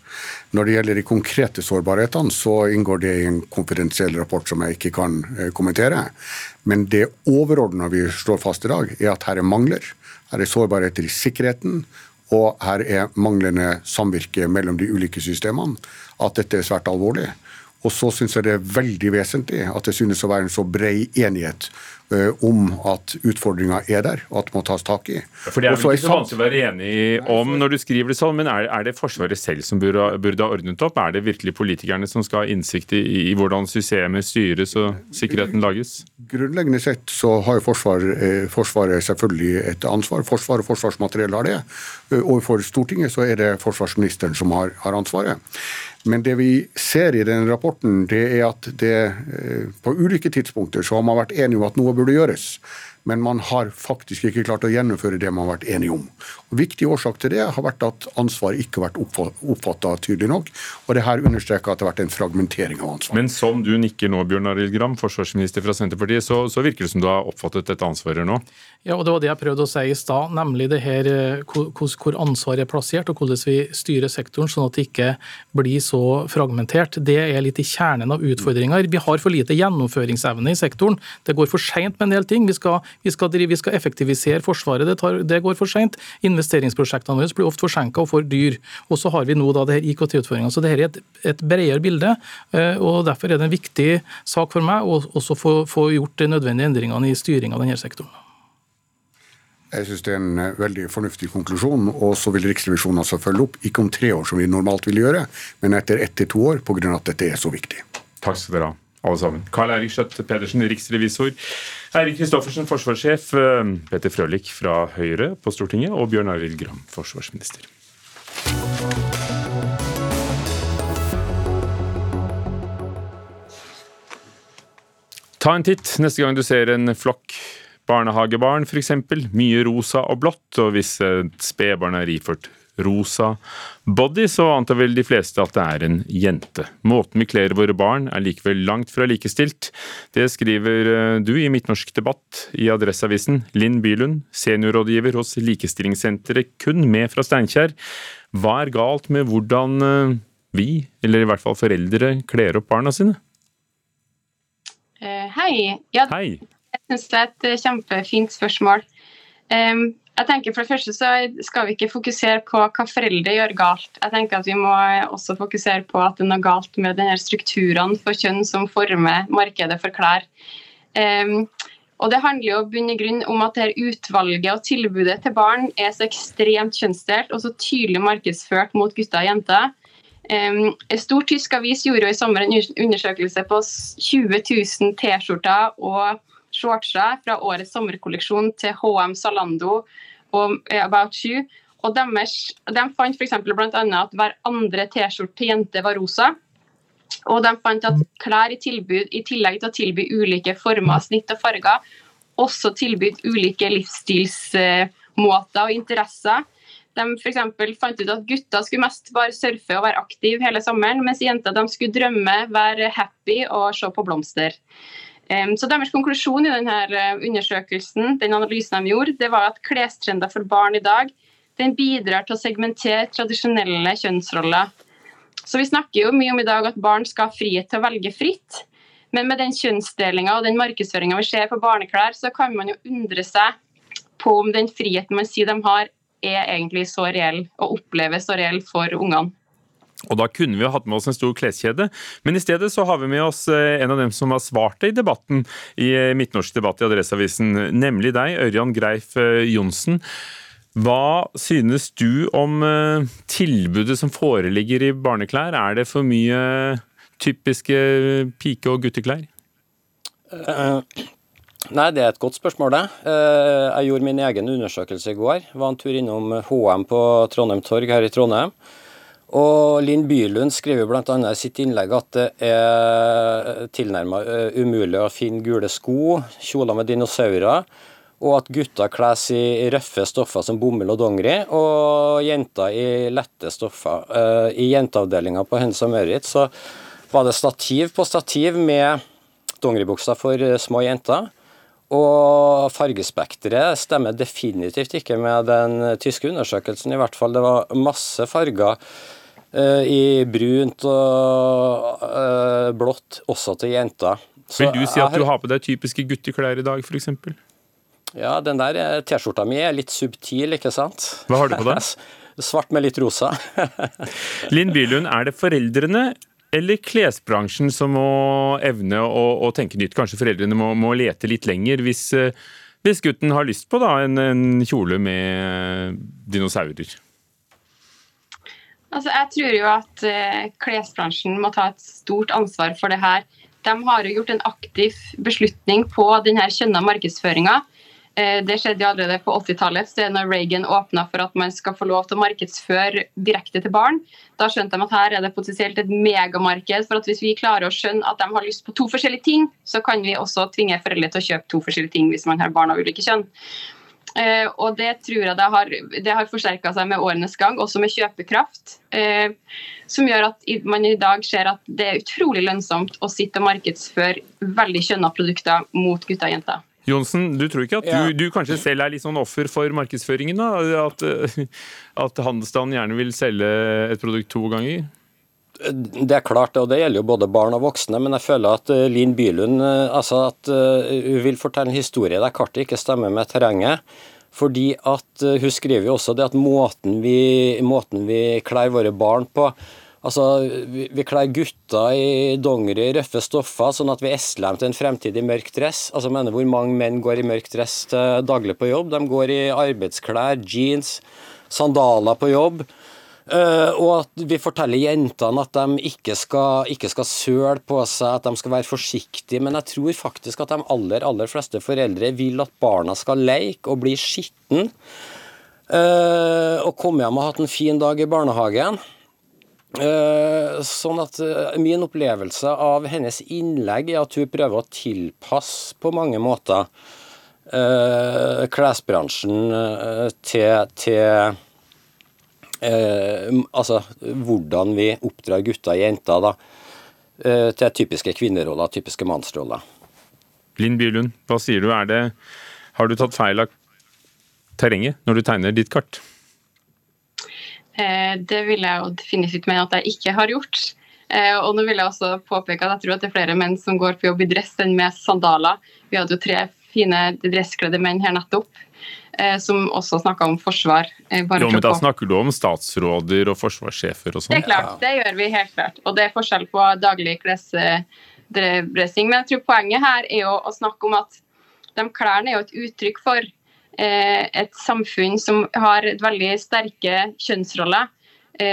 Når det gjelder de konkrete sårbarhetene, så inngår det i en konfidensiell rapport som jeg ikke kan eh, kommentere. Men det overordna vi slår fast i dag, er at her er mangler. Her er sårbarheter i sikkerheten, og her er manglende samvirke mellom de ulike systemene. At dette er svært alvorlig. Og så syns jeg det er veldig vesentlig at det synes å være en så bred enighet om at utfordringa er der, og at det må tas tak i. For Det er vel ikke så vanskelig å være enig om når du skriver det sånn, men er, er det Forsvaret selv som burde, burde, ha ordnet opp? Er det virkelig politikerne som skal ha innsikt i, i hvordan systemet styres og sikkerheten lages? Grunnleggende sett så har jo forsvaret, eh, Forsvaret selvfølgelig et ansvar. Forsvaret og forsvarsmateriell har det. Eh, overfor Stortinget så er det forsvarsministeren som har, har ansvaret. Men det vi ser i den rapporten, det er at det eh, på ulike tidspunkter så har man vært enige om at noe burde gjøres men man har faktisk ikke klart å gjennomføre det man har vært enige om. Og Viktig årsak til det har vært at ansvaret ikke har vært oppfatta tydelig nok. Og det her understreker at det har vært en fragmentering av ansvaret. Men som du nikker nå, Bjørn Arild Gram, forsvarsminister fra Senterpartiet, så, så, virker det som du har oppfattet dette ansvaret nå? Ja, og det var det jeg prøvde å si i stad, nemlig det her eh, hvor ansvaret er plassert, og hvordan vi styrer sektoren, sånn at det ikke blir så fragmentert. Det er litt i kjernen av utfordringer. Vi har for lite gjennomføringsevne i sektoren. Det går for seint med en del ting. Vi skal vi skal, drive, vi skal effektivisere Forsvaret, det, tar, det går for seint. Investeringsprosjektene våre blir ofte forsinka og for dyr. Og så har vi nå da det her IKT-utfordringene. Så dette er et, et bredere bilde. Eh, og Derfor er det en viktig sak for meg å også få, få gjort de nødvendige endringene i styring av denne sektoren. Jeg synes det er en eh, veldig fornuftig konklusjon. Og så vil Riksrevisjonen altså følge opp, ikke om tre år som vi normalt vil gjøre, men etter ett til to år, pga. at dette er så viktig. Takk skal dere ha. alle sammen. Karl Eirik Skjøtt Pedersen, riksrevisor. Eirik Kristoffersen, forsvarssjef. Peter Petter Frølich fra Høyre på Stortinget. Og Bjørn Arild Gram, forsvarsminister. Ta en titt neste gang du ser en flokk barnehagebarn, f.eks. Mye rosa og blått, og hvis et spedbarn er iført rosa body, så antar vel de fleste at det er en jente. Måten vi kler våre barn er likevel langt fra likestilt. Det skriver eh, du i Midtnorsk debatt i Adresseavisen. Linn Bylund, seniorrådgiver hos Likestillingssenteret Kun med fra Steinkjer. Hva er galt med hvordan eh, vi, eller i hvert fall foreldre, kler opp barna sine? Uh, hei. Ja, hei. Syns det er et kjempefint spørsmål. Jeg tenker For det første så skal vi ikke fokusere på hva foreldre gjør galt. Jeg tenker at Vi må også fokusere på at det er noe galt med denne strukturene for kjønn som former markedet for klær. Og Det handler jo bunn i grunn om at dette utvalget og tilbudet til barn er så ekstremt kjønnsdelt og så tydelig markedsført mot gutter og jenter. Um, en stor tysk avis gjorde jo i sommer en undersøkelse på 20 000 T-skjorter og shortser fra årets sommerkolleksjon til HM Zalando og About You. Og deres, de fant f.eks. bl.a. at hver andre T-skjorte til jente var rosa. Og de fant at klær i tilbud, i tillegg til å tilby ulike former, snitt og farger, også tilbød ulike livsstilsmåter og interesser. De for fant ut at gutter skulle mest bare surfe og være aktive hele sommeren, mens jenter skulle drømme, være happy og se på blomster. Så Deres konklusjon i denne eh, undersøkelsen den analysen de gjorde, det var at klestrender for barn i dag den bidrar til å segmentere tradisjonelle kjønnsroller. Så Vi snakker jo mye om i dag at barn skal ha frihet til å velge fritt. Men med den kjønnsdelinga og den markedsføringa vi ser på barneklær, så kan man jo undre seg på om den friheten man sier de har, er egentlig så reell og oppleves så reell for ungene. Og Da kunne vi jo hatt med oss en stor kleskjede, men i stedet så har vi med oss eh, en av dem som har svart det i debatten i eh, Midtnorsk debatt i Adresseavisen, nemlig deg, Ørjan Greif eh, Johnsen. Hva synes du om tilbudet som foreligger i barneklær? Er det for mye typiske pike- og gutteklær? Nei, det er et godt spørsmål, det. Jeg gjorde min egen undersøkelse i går. Var en tur innom HM på Trondheim Torg her i Trondheim. Og Linn Bylund skriver bl.a. i sitt innlegg at det er tilnærmet eh, umulig å finne gule sko, kjoler med dinosaurer, og at gutter kles i røffe stoffer som bomull og dongeri, og jenter i lette stoffer. Eh, I jenteavdelinga på Hennes og Møritz så var det stativ på stativ med dongeribukser for eh, små jenter. Og fargespekteret stemmer definitivt ikke med den tyske undersøkelsen. I hvert fall det var masse farger Eh, i brunt og uh, blått, også til jenter. Så Vil du si at du har på deg typiske gutteklær i dag, f.eks.? Ja, den der eh, T-skjorta mi er litt subtil, ikke sant? Hva har du på deg? Svart med litt rosa. Linn Bylund, er det foreldrene eller klesbransjen som må evne å, å tenke nytt? Kanskje foreldrene må, må lete litt lenger hvis, hvis, gutten har lyst på da, en, en kjole med dinosaurer? Altså, jeg tror jo at uh, klesbransjen må ta et stort ansvar for det her. De har jo gjort en aktiv beslutning på denne kjønna markedsføringa. Uh, det skjedde allerede på 80-tallet, når Reagan åpna for at man skal få lov til å markedsføre direkte til barn. Da skjønte de at her er det potensielt et megamarked. for at Hvis vi klarer å skjønne at de har lyst på to forskjellige ting, så kan vi også tvinge foreldre til å kjøpe to forskjellige ting hvis man har barn av ulike kjønn. Uh, og det tror jeg det har, det har forsterka seg med årenes gang, også med kjøpekraft. Uh, som gjør at man i dag ser at det er utrolig lønnsomt å sitte og markedsføre veldig kjønna produkter mot gutter og jenter. Jonsen, du tror ikke at du, du, kanskje selv er litt sånn offer for markedsføringen? da? At, at handelsstanden gjerne vil selge et produkt to ganger? Det er klart, og det gjelder jo både barn og voksne. Men jeg føler at eh, Linn Bylund eh, altså at eh, hun vil fortelle en historie der kartet ikke stemmer med terrenget. Fordi at Hun skriver jo også det at måten vi, måten vi kler våre barn på Altså, Vi, vi kler gutter i dongeri, røffe stoffer, sånn at vi esler dem til en fremtidig mørk dress. Altså, mener Hvor mange menn går i mørk dress daglig på jobb? De går i arbeidsklær, jeans, sandaler på jobb. Uh, og at vi forteller jentene at de ikke skal, ikke skal søle på seg, at de skal være forsiktige. Men jeg tror faktisk at de aller, aller fleste foreldre vil at barna skal leke og bli skitne. Uh, og komme hjem og ha hatt en fin dag i barnehagen. Uh, sånn at Min opplevelse av hennes innlegg er at hun prøver å tilpasse på mange måter klesbransjen til, til eh, altså hvordan vi oppdrar gutter og jenter da, eh, til typiske kvinneroller, typiske mannsroller. Linn Bylund, hva sier du? Det, har du tatt feil av terrenget når du tegner ditt kart? Eh, det vil jeg jo definitivt mene at jeg ikke har gjort. Eh, og nå vil jeg også påpeke at jeg tror at det er flere menn som går på jobb i dress enn med sandaler. Vi hadde jo tre fine dresskledde menn her nettopp. Eh, som også snakka om forsvar. Bare jo, men Da snakker du om statsråder og forsvarssjefer og sånn? Det er klart, det gjør vi helt klart. Og det er forskjell på daglig klesdressing. Men jeg tror poenget her er jo å snakke om at de klærne er jo et uttrykk for et samfunn som har et veldig sterke kjønnsroller.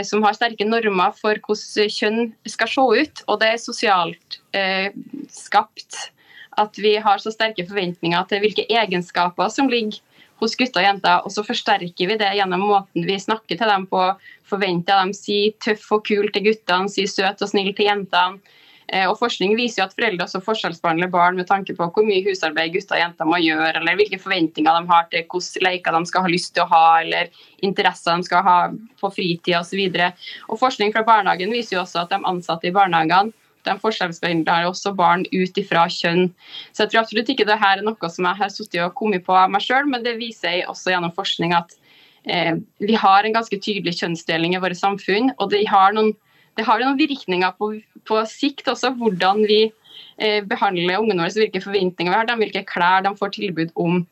Som har sterke normer for hvordan kjønn skal se ut. Og det er sosialt eh, skapt at vi har så sterke forventninger til hvilke egenskaper som ligger hos gutter og jenter. Og så forsterker vi det gjennom måten vi snakker til dem på. Forventer dem si tøff og kul til guttene, si søt og snill til jentene. Eh, og Forskning viser jo at foreldre også forskjellsbehandler barn med tanke på hvor mye husarbeid gutter og jenter må gjøre, eller hvilke forventninger de har til hvilke leker de skal ha lyst til å ha, eller interesser de skal ha på fritida osv. Forskning fra barnehagen viser jo også at de ansatte i barnehagene de forskjellsbehandler også barn ut ifra kjønn. Så jeg tror absolutt ikke det her er noe som jeg har sittet og kommet på meg sjøl, men det viser jeg også gjennom forskning at eh, vi har en ganske tydelig kjønnsdeling i våre samfunn. Og de har noen, det har noen virkninger på, på, sikt også, hvordan vi eh, behandler ungene våre, hvilke forventninger vi har dem, hvilke klær de får tilbud om.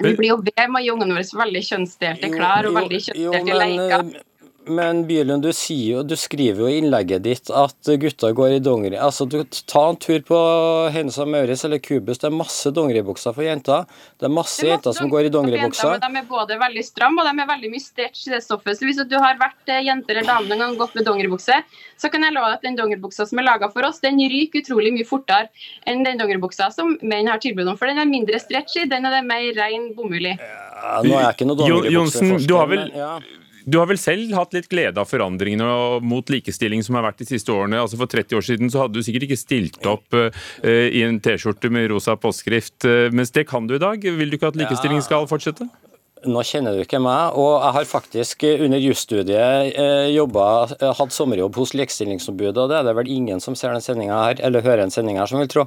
Vi blir jo ved med å gi ungene våre veldig kjønnsdelte klær og veldig kjønnsdelte leker. Men Bylund, du, sier, du, skriver jo i innlegget ditt at gutter går i dongeri. Altså, du, Ta en tur på Hennes og Maurits eller Kubus. Det er masse dongeribukser for jenter. Det er masse, det er masse jenter som går i dongeribukser. De er både veldig stramme og de er veldig mye stretch i det stoffet. Så hvis du har vært eh, jente eller dame noen gang gått med dongeribukse, så kan jeg love at den dongeribuksa som er laga for oss, den ryker utrolig mye fortere enn den dongeribuksa som menn har tilbud om. For den er mindre stretchy, den er det mer ren bomull i. Ja, nå er jeg ikke noe dongeribukseforsker. Du har vel ja. Du har vel selv hatt litt glede av forandringene mot likestilling som har vært de siste årene. Altså For 30 år siden så hadde du sikkert ikke stilt opp uh, i en T-skjorte med rosa påskrift, uh, mens det kan du i dag. Vil du ikke at likestilling skal fortsette? Nå kjenner du ikke meg, og jeg har faktisk under jusstudiet eh, hatt sommerjobb hos Likestillingsombudet, og det er det vel ingen som ser den sendinga her, eller hører en sending her, som vil tro.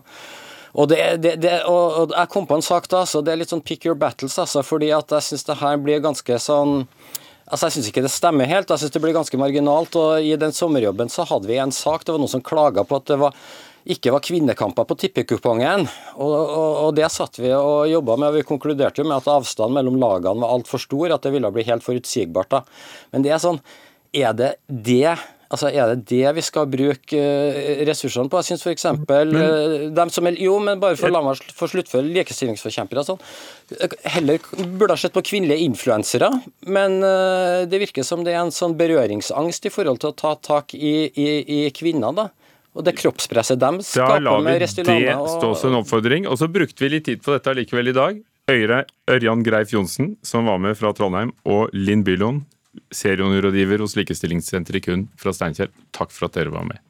Og, det, det, det, og, og, Jeg kom på en sak da, så det er litt sånn pick your battles, altså, fordi at jeg syns det her blir ganske sånn Altså, Jeg syns ikke det stemmer helt. Jeg syns det blir ganske marginalt. og I den sommerjobben så hadde vi en sak. Det var noen som klaga på at det var, ikke var kvinnekamper på tippekupongen. Og, og, og, Det satt vi og jobba med. og Vi konkluderte jo med at avstanden mellom lagene var altfor stor. At det ville bli helt forutsigbart. da. Men det er sånn Er det det Altså, Er det det vi skal bruke eh, ressursene på? Jeg syns f.eks. Eh, dem som er Jo, men bare for å la meg få sluttføre likestillingsforkjempere sånn. Heller burde ha sett på kvinnelige influensere, men eh, det virker som det er en sånn berøringsangst i forhold til å ta tak i, i, i kvinner. da. Og det kroppspresset dem skaper med Restylane. Da lar vi det stå som en oppfordring. Og så brukte vi litt tid på dette likevel i dag. Øyre Ørjan Greif Johnsen, som var med fra Trondheim, og Linn Bylund, serierådgiver hos Likestillingssenteret Kun fra Steinkjer. Takk for at dere var med.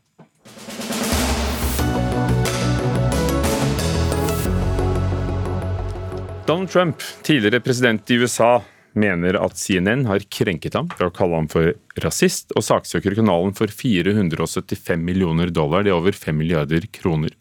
Donald Trump, tidligere president i USA, mener at CNN har krenket ham ved å kalle ham for rasist, og saksøker kanalen for 475 millioner dollar, det er over 5 milliarder kroner.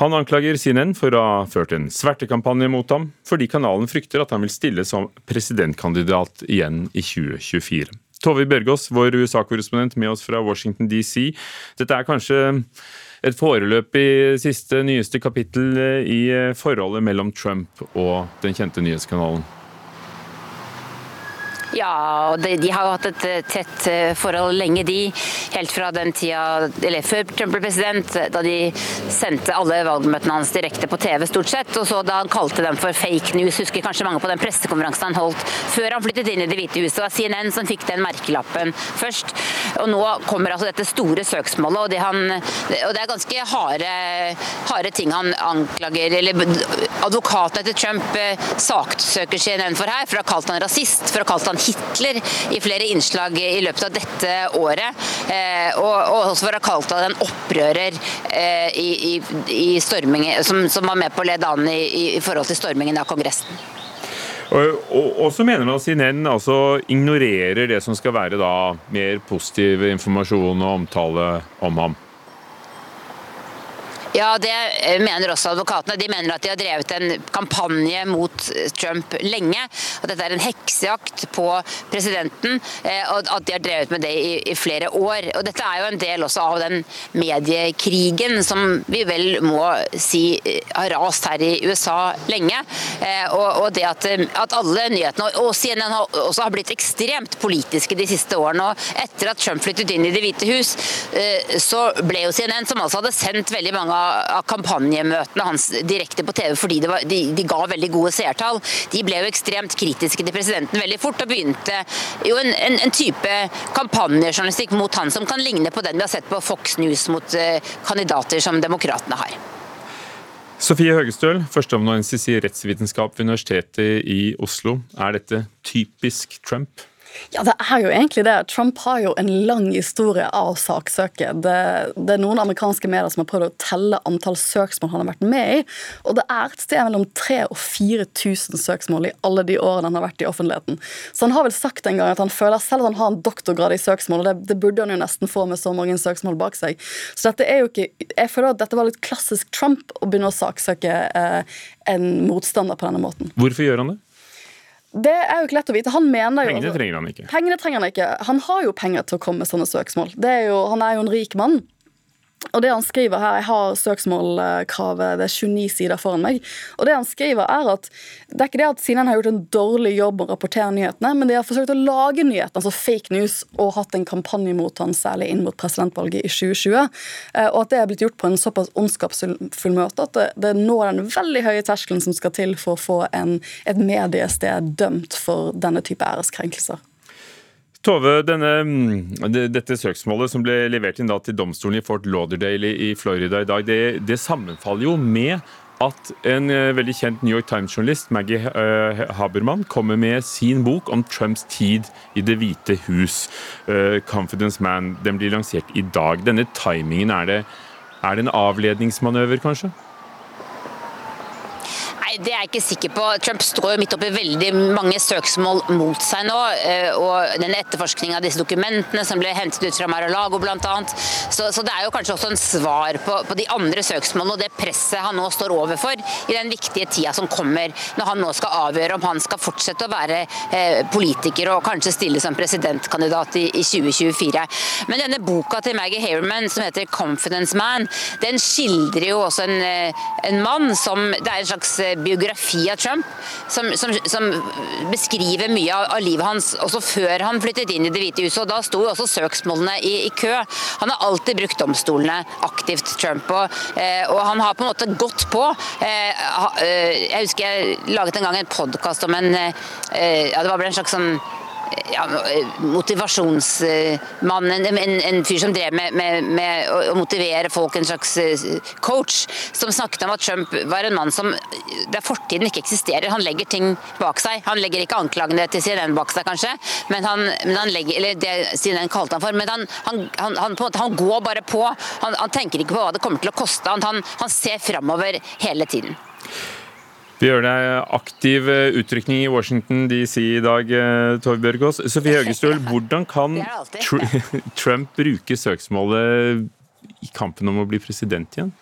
Han anklager CNN for å ha ført en svertekampanje mot ham, fordi kanalen frykter at han vil stille som presidentkandidat igjen i 2024. Tove Bjørgaas, vår USA-korrespondent med oss fra Washington DC. Dette er kanskje et foreløpig siste, nyeste kapittel i forholdet mellom Trump og den kjente nyhetskanalen? Ja, og de, de, har jo hatt et eh, tett eh, forhold lenge, de. Helt fra den tida, eller før Trump ble president, da de sendte alle valgmøtene hans direkte på TV, stort sett. Og så da han kalte dem for fake news, husker kanskje mange på den pressekonferansen han holdt før han flyttet inn i Det hvite huset. Det var CNN som fikk den merkelappen først. Og nå kommer altså dette store søksmålet, og det, han, og det er ganske harde, harde ting han anklager eller Advokaten etter Trump eh, saksøker CNN for her, for å ha kalt han rasist, for å ha kalt han Hitler i flere innslag i løpet av dette året. Eh, og, og også for å ha kalt han en opprører eh, i, i, i stormingen, som, som, var med på å lede an i, i forhold til stormingen av Kongressen. Og, så mener man at CNN altså ignorerer det som skal være da mer positiv informasjon og omtale om ham. Ja, det eh, mener også advokatene. De mener at de har drevet en kampanje mot Trump lenge. At dette er en heksejakt på presidenten, eh, og at de har drevet med det i, flere år. Og Dette er jo en del også av den mediekrigen som vi vel må si eh, har rast her i USA lenge. Og, og det at, alle nyhetene, og CNN også har blitt ekstremt politiske de siste årene. og Etter at Trump flyttet inn i Det hvite hus, så ble jo CNN, som altså hadde sendt veldig mange av kampanjemøtene hans direkte på TV fordi var, de, de, ga veldig gode seertall. De ble jo ekstremt kritiske til presidenten veldig fort, og begynte jo en, en, en type kampanjejournalistikk mot han som kan ligne på den vi har sett på Fox News mot uh, kandidater som demokratene har. Sofie Høgestøl, førsteamanuensis i rettsvitenskap ved Universitetet i Oslo. Er dette typisk Trump? Ja, det er jo egentlig det. Trump har jo en lang historie av saksøke. Det, det, er noen amerikanske medier som har prøvd å telle antall søksmål han har vært med i, og det er et sted mellom 3000 og 4000 søksmål i alle de årene han har vært i offentligheten. Så han har vel sagt en gang at han føler selv at han har en doktorgrad i søksmål, og det, det burde han jo nesten få med så mange søksmål bak seg. Så dette er jo ikke Jeg føler at dette var litt klassisk Trump å begynne å saksøke eh, en motstander på denne måten. Hvorfor gjør han det? Det er jo ikke lett å vite. Han mener jo, Pengene trenger han ikke. Pengene trenger Han ikke. Han har jo penger til å komme med sånne søksmål. Er jo, han er jo en rik mann. Og det han skriver her, Jeg har søksmålkravet, det er 29 sider foran meg. og Det han skriver er at det er ikke det at CNN har gjort en dårlig jobb å rapportere nyhetene, men de har forsøkt å lage nyhetene, altså fake news, og hatt en kampanje mot han, særlig inn mot presidentvalget i 2020. Eh, og at det er blitt gjort på en såpass ondskapsfull måte at det, det når den veldig høye terskelen som skal til for å få en, et mediested dømt for denne type æreskrenkelser. Tove, denne, mm, dette søksmålet som ble levert inn til domstolen i Fort Lauderdale i Florida i dag, det, det sammenfaller jo med at en eh, veldig kjent New York Times-journalist, Maggie uh, Habermann, kommer med sin bok om Trumps tid i Det hvite hus, uh, 'Confidence Man'. Den blir lansert i dag. Denne timingen, er det, er det en avledningsmanøver, kanskje? Det er jeg ikke sikker på. Trump står jo midt oppi veldig mange søksmål mot seg nå. Eh, og den etterforskningen av disse dokumentene som ble hentet ut fra Mar-a-Lago bl.a. Så, så det er jo kanskje også en svar på, på, de andre søksmålene og det presset han nå står overfor i den viktige tida som kommer, når han nå skal avgjøre om han skal fortsette å være eh, politiker og kanskje stille som presidentkandidat i, i 2024. Men denne boka til Maggie Hairman som heter 'Confidence Man', den skildrer jo også en, eh, en mann som Det er en slags biografi av Trump som, som, som beskriver mye av, av, livet hans også før han flyttet inn i Det hvite huset. og Da sto også søksmålene i, i, kø. Han har alltid brukt domstolene aktivt, Trump. Og, eh, og han har på en måte gått på. Eh, eh jeg husker jeg laget en gang en podkast om en ja, Det var vel en slags sånn ja, motivasjonsmann, en, en, en, fyr som drev med, med, med, å motivere folk, en slags eh, coach, som snakket om at Trump var en mann som der fortiden ikke eksisterer. Han legger ting bak seg. Han legger ikke anklagene til CNN bak seg, kanskje, men han, men han legger, eller det CNN kalte han for, men han, han, han, måte, han går bare på. Han, tenker ikke på hva det kommer til å koste. Han, ser framover hele tiden. Vi gjør deg aktiv eh, utrykning i Washington DC i dag, eh, Tove Bjørgaas. Sofie Høgestøl, hvordan kan Trump bruke søksmålet i kampen om å bli president igjen?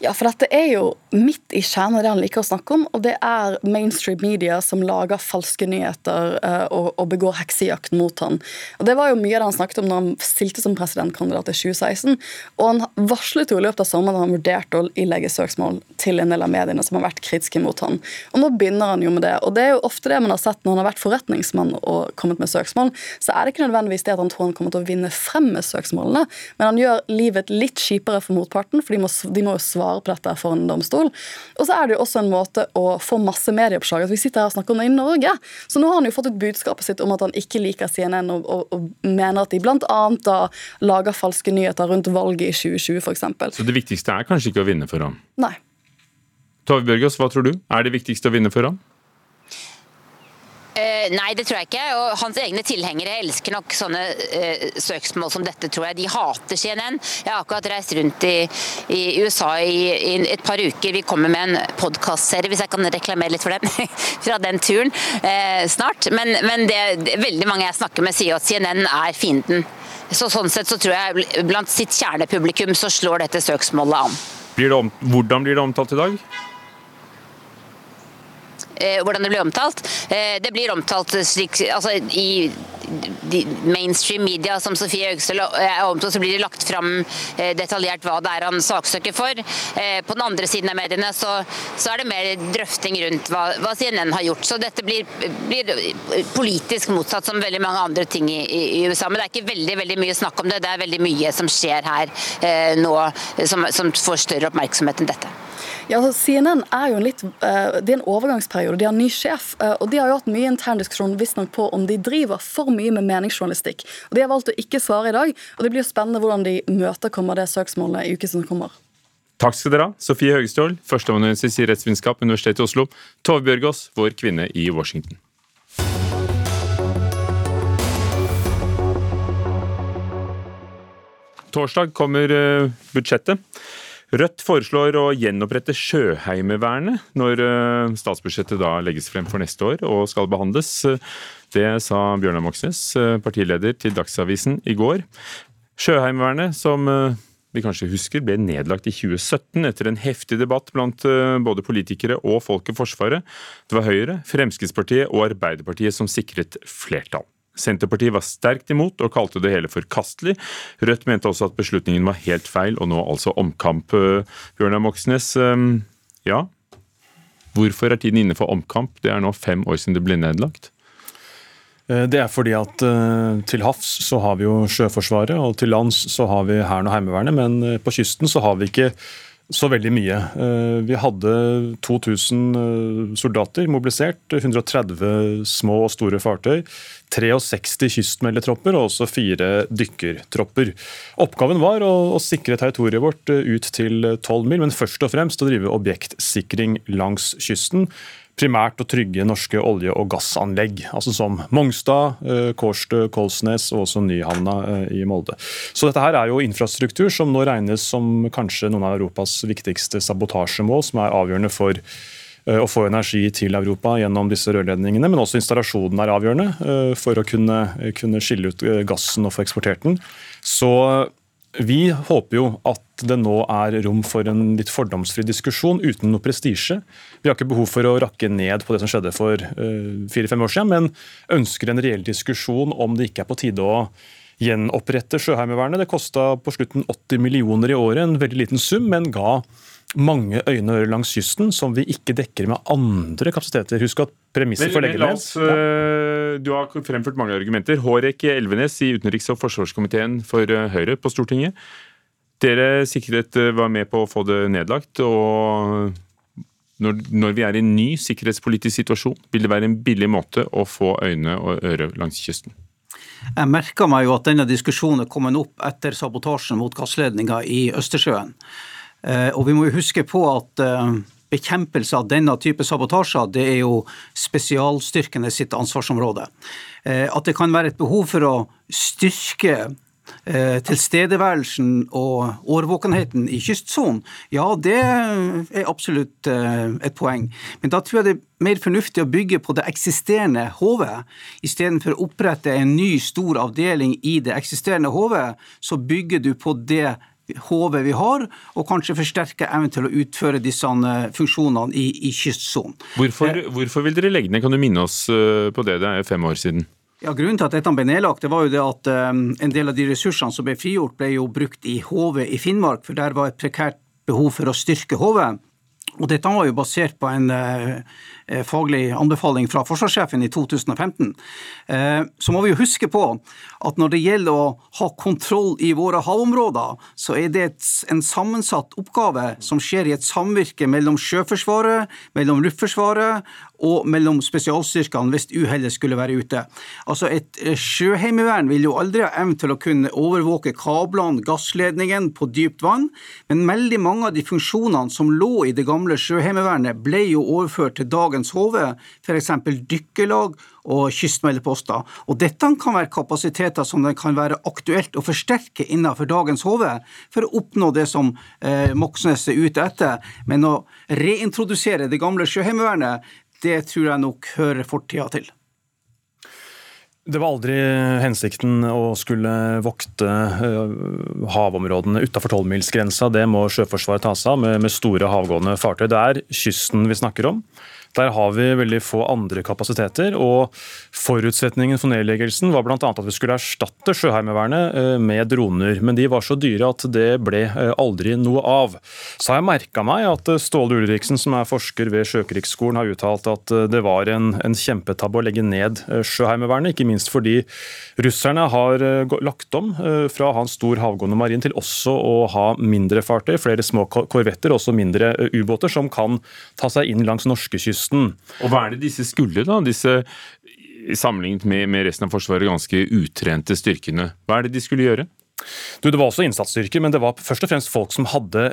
Ja, for dette er jo midt i kjernen av det han liker å snakke om. Og det er mainstream media som lager falske nyheter uh, og, og, begår heksejakt mot han. Og Det var jo mye av det han snakket om når han stilte som presidentkandidat i 2016. Og han varslet jo i løpet av sommeren at han vurderte å ilegge søksmål til en del av mediene som har vært kritiske mot han. Og nå begynner han jo med det. Og det er jo ofte det man har sett når han har vært forretningsmann og kommet med søksmål, så er det ikke nødvendigvis det at han tror han kommer til å vinne frem med søksmålene, men han gjør livet litt kjipere for motparten, for de må, de må jo svare på dette for en domstol. Og så er det jo også en måte å få masse medieoppslag. At vi sitter her og snakker om det i Norge. Så nå har han jo fått ut budskapet sitt om at han ikke liker CNN, og, og, og mener at de bl.a. da lager falske nyheter rundt valget i 2020 f.eks. Så det viktigste er kanskje ikke å vinne for ham? Nei. Tove Bjørgaas, hva tror du? Er det viktigste å vinne for ham? Uh, nei, det tror jeg ikke. Og hans egne tilhengere elsker nok sånne eh, søksmål som dette, tror jeg. De hater CNN. Jeg har akkurat reist rundt i, i USA i, i, et par uker. Vi kommer med en podkastserie, hvis jeg kan reklamere litt for den, fra den turen eh, snart. Men, men det, det, veldig mange jeg snakker med sier at CNN er fienden. Så Sånn sett så tror jeg blant sitt kjernepublikum så slår dette søksmålet an. Blir om, hvordan blir det omtalt i dag? Eh, hvordan det blir omtalt. Eh, det blir omtalt slik altså, i mainstream media som Sofie Høgstøl er omtalt, så blir det lagt fram eh, detaljert hva det er han saksøker for. På den andre siden av mediene så, så er det mer drøfting rundt hva, hva CNN har gjort. Så dette blir, blir, politisk motsatt som veldig mange andre ting i, i, USA. Men det er ikke veldig, veldig mye snakk om det. Det er veldig mye som skjer her eh, nå som, som får større oppmerksomhet enn dette. Ja, altså, CNN er jo en litt, uh, det er en overgangsperiode. De har ny sjef. Uh, og De har jo hatt mye intern diskusjon visstnok på om de driver for mye med meningsjournalistikk. Og De har valgt å ikke svare i dag. og Det blir jo spennende hvordan de møterkommer det søksmålet i uken som kommer. Takk skal dere ha. Sofie Høgestål, førsteamanuensis i rettsvitenskap, Universitetet i Oslo. Tove Bjørgaas, vår kvinne i Washington. Torsdag kommer eh, budsjettet. Rødt foreslår å gjenopprette Sjøheimevernet når eh, statsbudsjettet da legges frem for neste år og skal behandles. Det sa Bjørnar Moxnes, eh, partileder til Dagsavisen, i går. Sjøheimevernet, som eh, vi kanskje husker, ble nedlagt i 2017 etter en heftig debatt blant både politikere og folk i Forsvaret. Det var Høyre, Fremskrittspartiet og Arbeiderpartiet som sikret flertall. Senterpartiet var sterkt imot og kalte det hele forkastelig. Rødt mente også at beslutningen var helt feil, og nå altså omkamp. Eh, Bjørnar Moxnes, eh, ja, hvorfor er tiden inne for omkamp? Det er nå fem år siden det ble nedlagt. Eh, det er fordi at til havs så har vi jo Sjøforsvaret, og til lands så har vi Hæren og Heimevernet, men på kysten så har vi ikke så veldig mye. Eh, vi hadde 2000 eh, soldater mobilisert, 130 små og store fartøy, 63 kystmeldetropper og også fire dykkertropper. Oppgaven var å, å sikre territoriet vårt eh, ut til 12 mil, men først og fremst å drive objektsikring langs kysten primært å trygge norske olje- og gassanlegg, altså som Mongstad, eh, Kårstø, Kolsnes og også Nyhavna eh, i Molde. Så dette her er jo infrastruktur som nå regnes som kanskje noen av Europas viktigste sabotasjemål, som er avgjørende for eh, å få energi til Europa gjennom disse rørledningene, men også installasjonen er avgjørende for å kunne, kunne skille ut gassen og få eksportert den. Så vi håper jo at det nå er rom for en litt fordomsfri diskusjon uten noe prestisje. Vi har ikke behov for å rakke ned på det som skjedde for eh, fire-fem år siden, men ønsker en reell diskusjon om det ikke er på tide å gjenopprette Sjøheimevernet. Det kosta på slutten 80 millioner i året, en veldig liten sum, men ga mange øyne og ører langs kysten som vi ikke dekker med andre kapasiteter. Husk at premisset for å ja. uh, Du har fremført mange argumenter. Hårek Elvenes i utenriks- og forsvarskomiteen for uh, Høyre på Stortinget. Dere sikret uh, var med på å få det nedlagt. og når, når, vi er i en ny sikkerhetspolitisk situasjon, vil det være en billig måte å få øyne og ører langs kysten? Jeg merka meg jo at denne diskusjonen er kommet opp etter sabotasjen mot gassledninga i Østersjøen. Eh, og vi må jo huske på at eh, bekjempelse av denne type sabotasjer, det er jo spesialstyrkene sitt ansvarsområde. Eh, at det kan være et behov for å styrke tilstedeværelsen og årvåkenheten i kystsonen, ja, det er absolutt et poeng. Men da tror jeg det er mer fornuftig å bygge på det eksisterende HV. Istedenfor å opprette en ny, stor avdeling i det eksisterende HV, så bygger du på det HV vi har, og kanskje forsterke evnen til å utføre disse funksjonene i, i kystsonen. Hvorfor, hvorfor vil dere legge ned? Kan du minne oss på det? Det er fem år siden. Ja, Grunnen til at dette ble nedlagt, det var jo det at en del av de ressursene som ble frigjort, ble jo brukt i HV i Finnmark, for der var et prekært behov for å styrke HV. Og Dette var jo basert på en faglig anbefaling fra forsvarssjefen i 2015. Uh, så må vi jo huske på at når det gjelder å ha kontroll i våre havområder, så er det en sammensatt oppgave som skjer i et samvirke mellom Sjøforsvaret, mellom Luftforsvaret og mellom spesialstyrkene hvis uhellet skulle være ute. Altså Et sjøheimevern vil jo aldri ha evne til å kunne overvåke kablene, gassledningen på dypt vann, men veldig mange av de funksjonene som lå i det gamle sjøheimevernet, ble jo overført til dagens HV, f.eks. dykkerlag og kystmeldeposter. Og Dette kan være kapasiteter som det kan være aktuelt å forsterke innenfor dagens HV, for å oppnå det som eh, Moxnes er ute etter. Men å reintrodusere det gamle Sjøheimevernet, det tror jeg nok hører fortida til. Det var aldri hensikten å skulle vokte eh, havområdene utafor tolvmilsgrensa. Det må Sjøforsvaret ta seg av med store havgående fartøy. Det er kysten vi snakker om. Der har vi veldig få andre kapasiteter. og Forutsetningen for nedleggelsen var bl.a. at vi skulle erstatte Sjøheimevernet eh, med droner. Men de var så dyre at det ble eh, aldri noe av. Så har jeg merka meg at eh, Ståle Ulriksen, som er forsker ved Sjøkrigsskolen, har uttalt at det var en, en kjempetabbe å legge ned Sjøheimevernet. Ikke minst fordi russerne har lagt om fra å ha en stor havgående marin til også å ha mindre fartøy, flere små korvetter, også mindre ubåter, som kan ta seg inn langs norskekysten kysten. Og Hva er det disse skulle, da? Disse sammenlignet med, med resten av Forsvaret ganske utrente styrkene. Hva er det de skulle gjøre? Du, Det var også innsatsstyrker, men det var først og fremst folk som hadde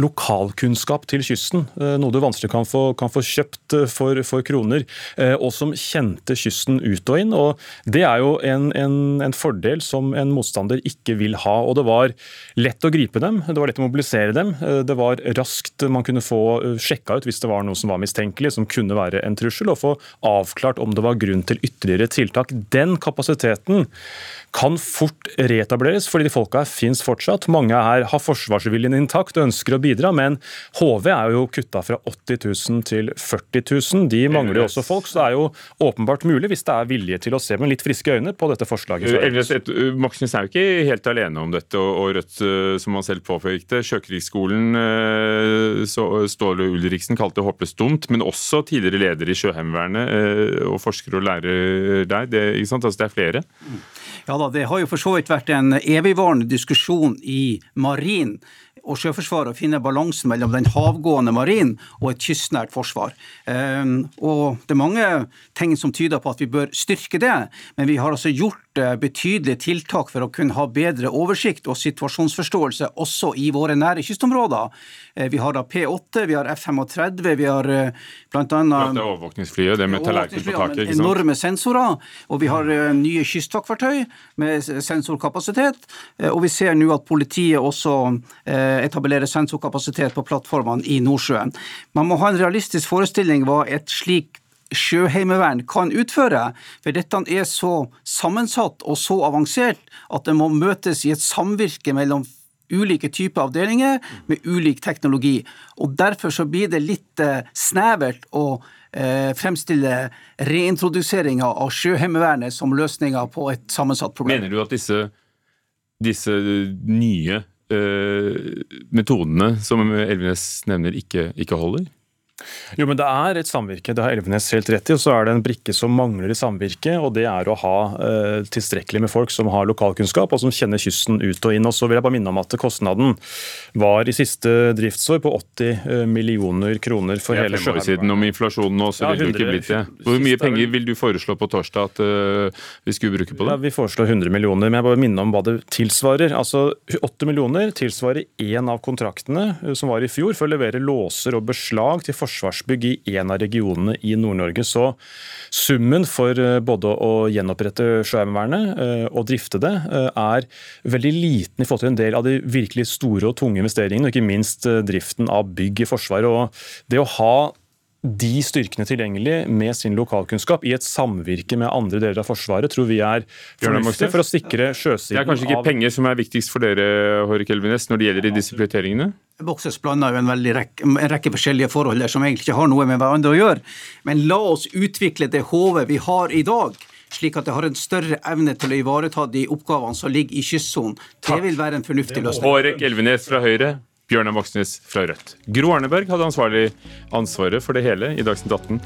lokalkunnskap til kysten, eh, noe du vanskelig kan få, kan få kjøpt eh, for, for, kroner, eh, og som kjente kysten ut og inn. og Det er jo en, en, en, fordel som en motstander ikke vil ha. og Det var lett å gripe dem, det var lett å mobilisere dem. Det var raskt man kunne få sjekka ut hvis det var noe som var mistenkelig, som kunne være en trussel, og få avklart om det var grunn til ytterligere tiltak. Den kapasiteten kan fort reetableres, fordi de folka her finnes fortsatt. Mange her har forsvarsviljen intakt og ønsker å bidra, men HV er jo kutta fra 80 000 til 40 000. De mangler jo også folk, så det er jo åpenbart mulig, hvis det er vilje til å se med litt friske øyne på dette forslaget. Moxnes er jo ikke helt alene om dette, og Rødt, som han selv påpekte, Sjøkrigsskolen Ståle Ulriksen kalte det håpløst dumt, men også tidligere leder i Sjøheimevernet og forsker og lærer der. Det, altså, det er flere. Ja da, det har jo for så vidt vært en evigvarende diskusjon i marin og Sjøforsvaret å finne balansen mellom den havgående marin og et kystnært forsvar. Ehm, og Det er mange ting som tyder på at vi bør styrke det, men vi har altså gjort Eh, betydelige tiltak for å kunne ha bedre oversikt og situasjonsforståelse også i våre nære kystområder. Eh, vi har da P8, vi har F-35, vi har bl.a. Det er overvåkningsflyet, det med tallerken på taket. ikke sant? Enorme sensorer. Og vi har eh, nye kystvaktfartøy med sensorkapasitet. Og vi ser nå at politiet også etablerer sensorkapasitet på plattformene i Nordsjøen. Man må ha en realistisk forestilling hva et slikt sjøheimevern kan utføre. For dette er så sammensatt og så avansert at det må møtes i et samvirke mellom ulike typer avdelinger med ulik teknologi. Og Derfor så blir det litt eh, snevert å eh, fremstille reintroduseringa av Sjøheimevernet som løsninga på et sammensatt problem. Mener du at disse, disse nye eh, metodene som Elvenes nevner, ikke, ikke holder? Jo, men Det er et samvirke, det har Elvenes helt rett i. og Så er det en brikke som mangler i samvirket, og det er å ha eh, tilstrekkelig med folk som har lokalkunnskap og som kjenner kysten ut og inn. Og så vil jeg bare minne om at Kostnaden var i siste driftsår på 80 eh, millioner kroner for hele Sjøheimevernet. siden om inflasjonen også, ja, vil du ikke blitt det. Hvor mye penger vil du foreslå på torsdag at uh, vi skulle bruke på det? Ja, vi foreslår 100 millioner, men jeg bare minner om hva det tilsvarer. Altså 8 millioner tilsvarer én av kontraktene eh, som var i fjor, for å levere låser og beslag til forsvarsbygg i en av regionene i Nord-Norge. Så summen for eh, både å gjenopprette Sjøheimevernet eh, og drifte det, eh, er veldig liten i forhold til en del av de virkelig store og tunge investeringene, og ikke minst driften av bygg i Forsvaret. Og det å ha de styrkene tilgjengelig med sin lokalkunnskap i et samvirke med andre deler av Forsvaret, tror vi er fornuftig for å sikre sjøsiden av Det er kanskje ikke av penger som er viktigst for dere Hårek Elvenes, når det gjelder disse prioriteringene? Boxes blander jo en, rekke, en rekke forskjellige forhold der som egentlig ikke har noe med hverandre å gjøre. Men la oss utvikle det HV vi har i dag, slik at det har en større evne til å ivareta de oppgavene som ligger i kystsonen. Det vil være en fornuftig løsning. Hårek Elvenes fra Høyre, Bjørnar Moxnes fra Rødt. Gro Arneberg hadde ansvarlig ansvaret for det hele i Dagsnytt 18.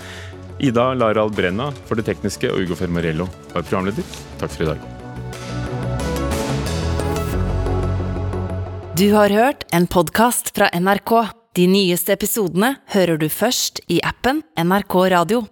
Ida Laral Brenna for det tekniske og Ugo Fermarello var programleder. Takk for i dag. Du har hørt en podkast fra NRK. De nyeste episodene hører du først i appen NRK Radio.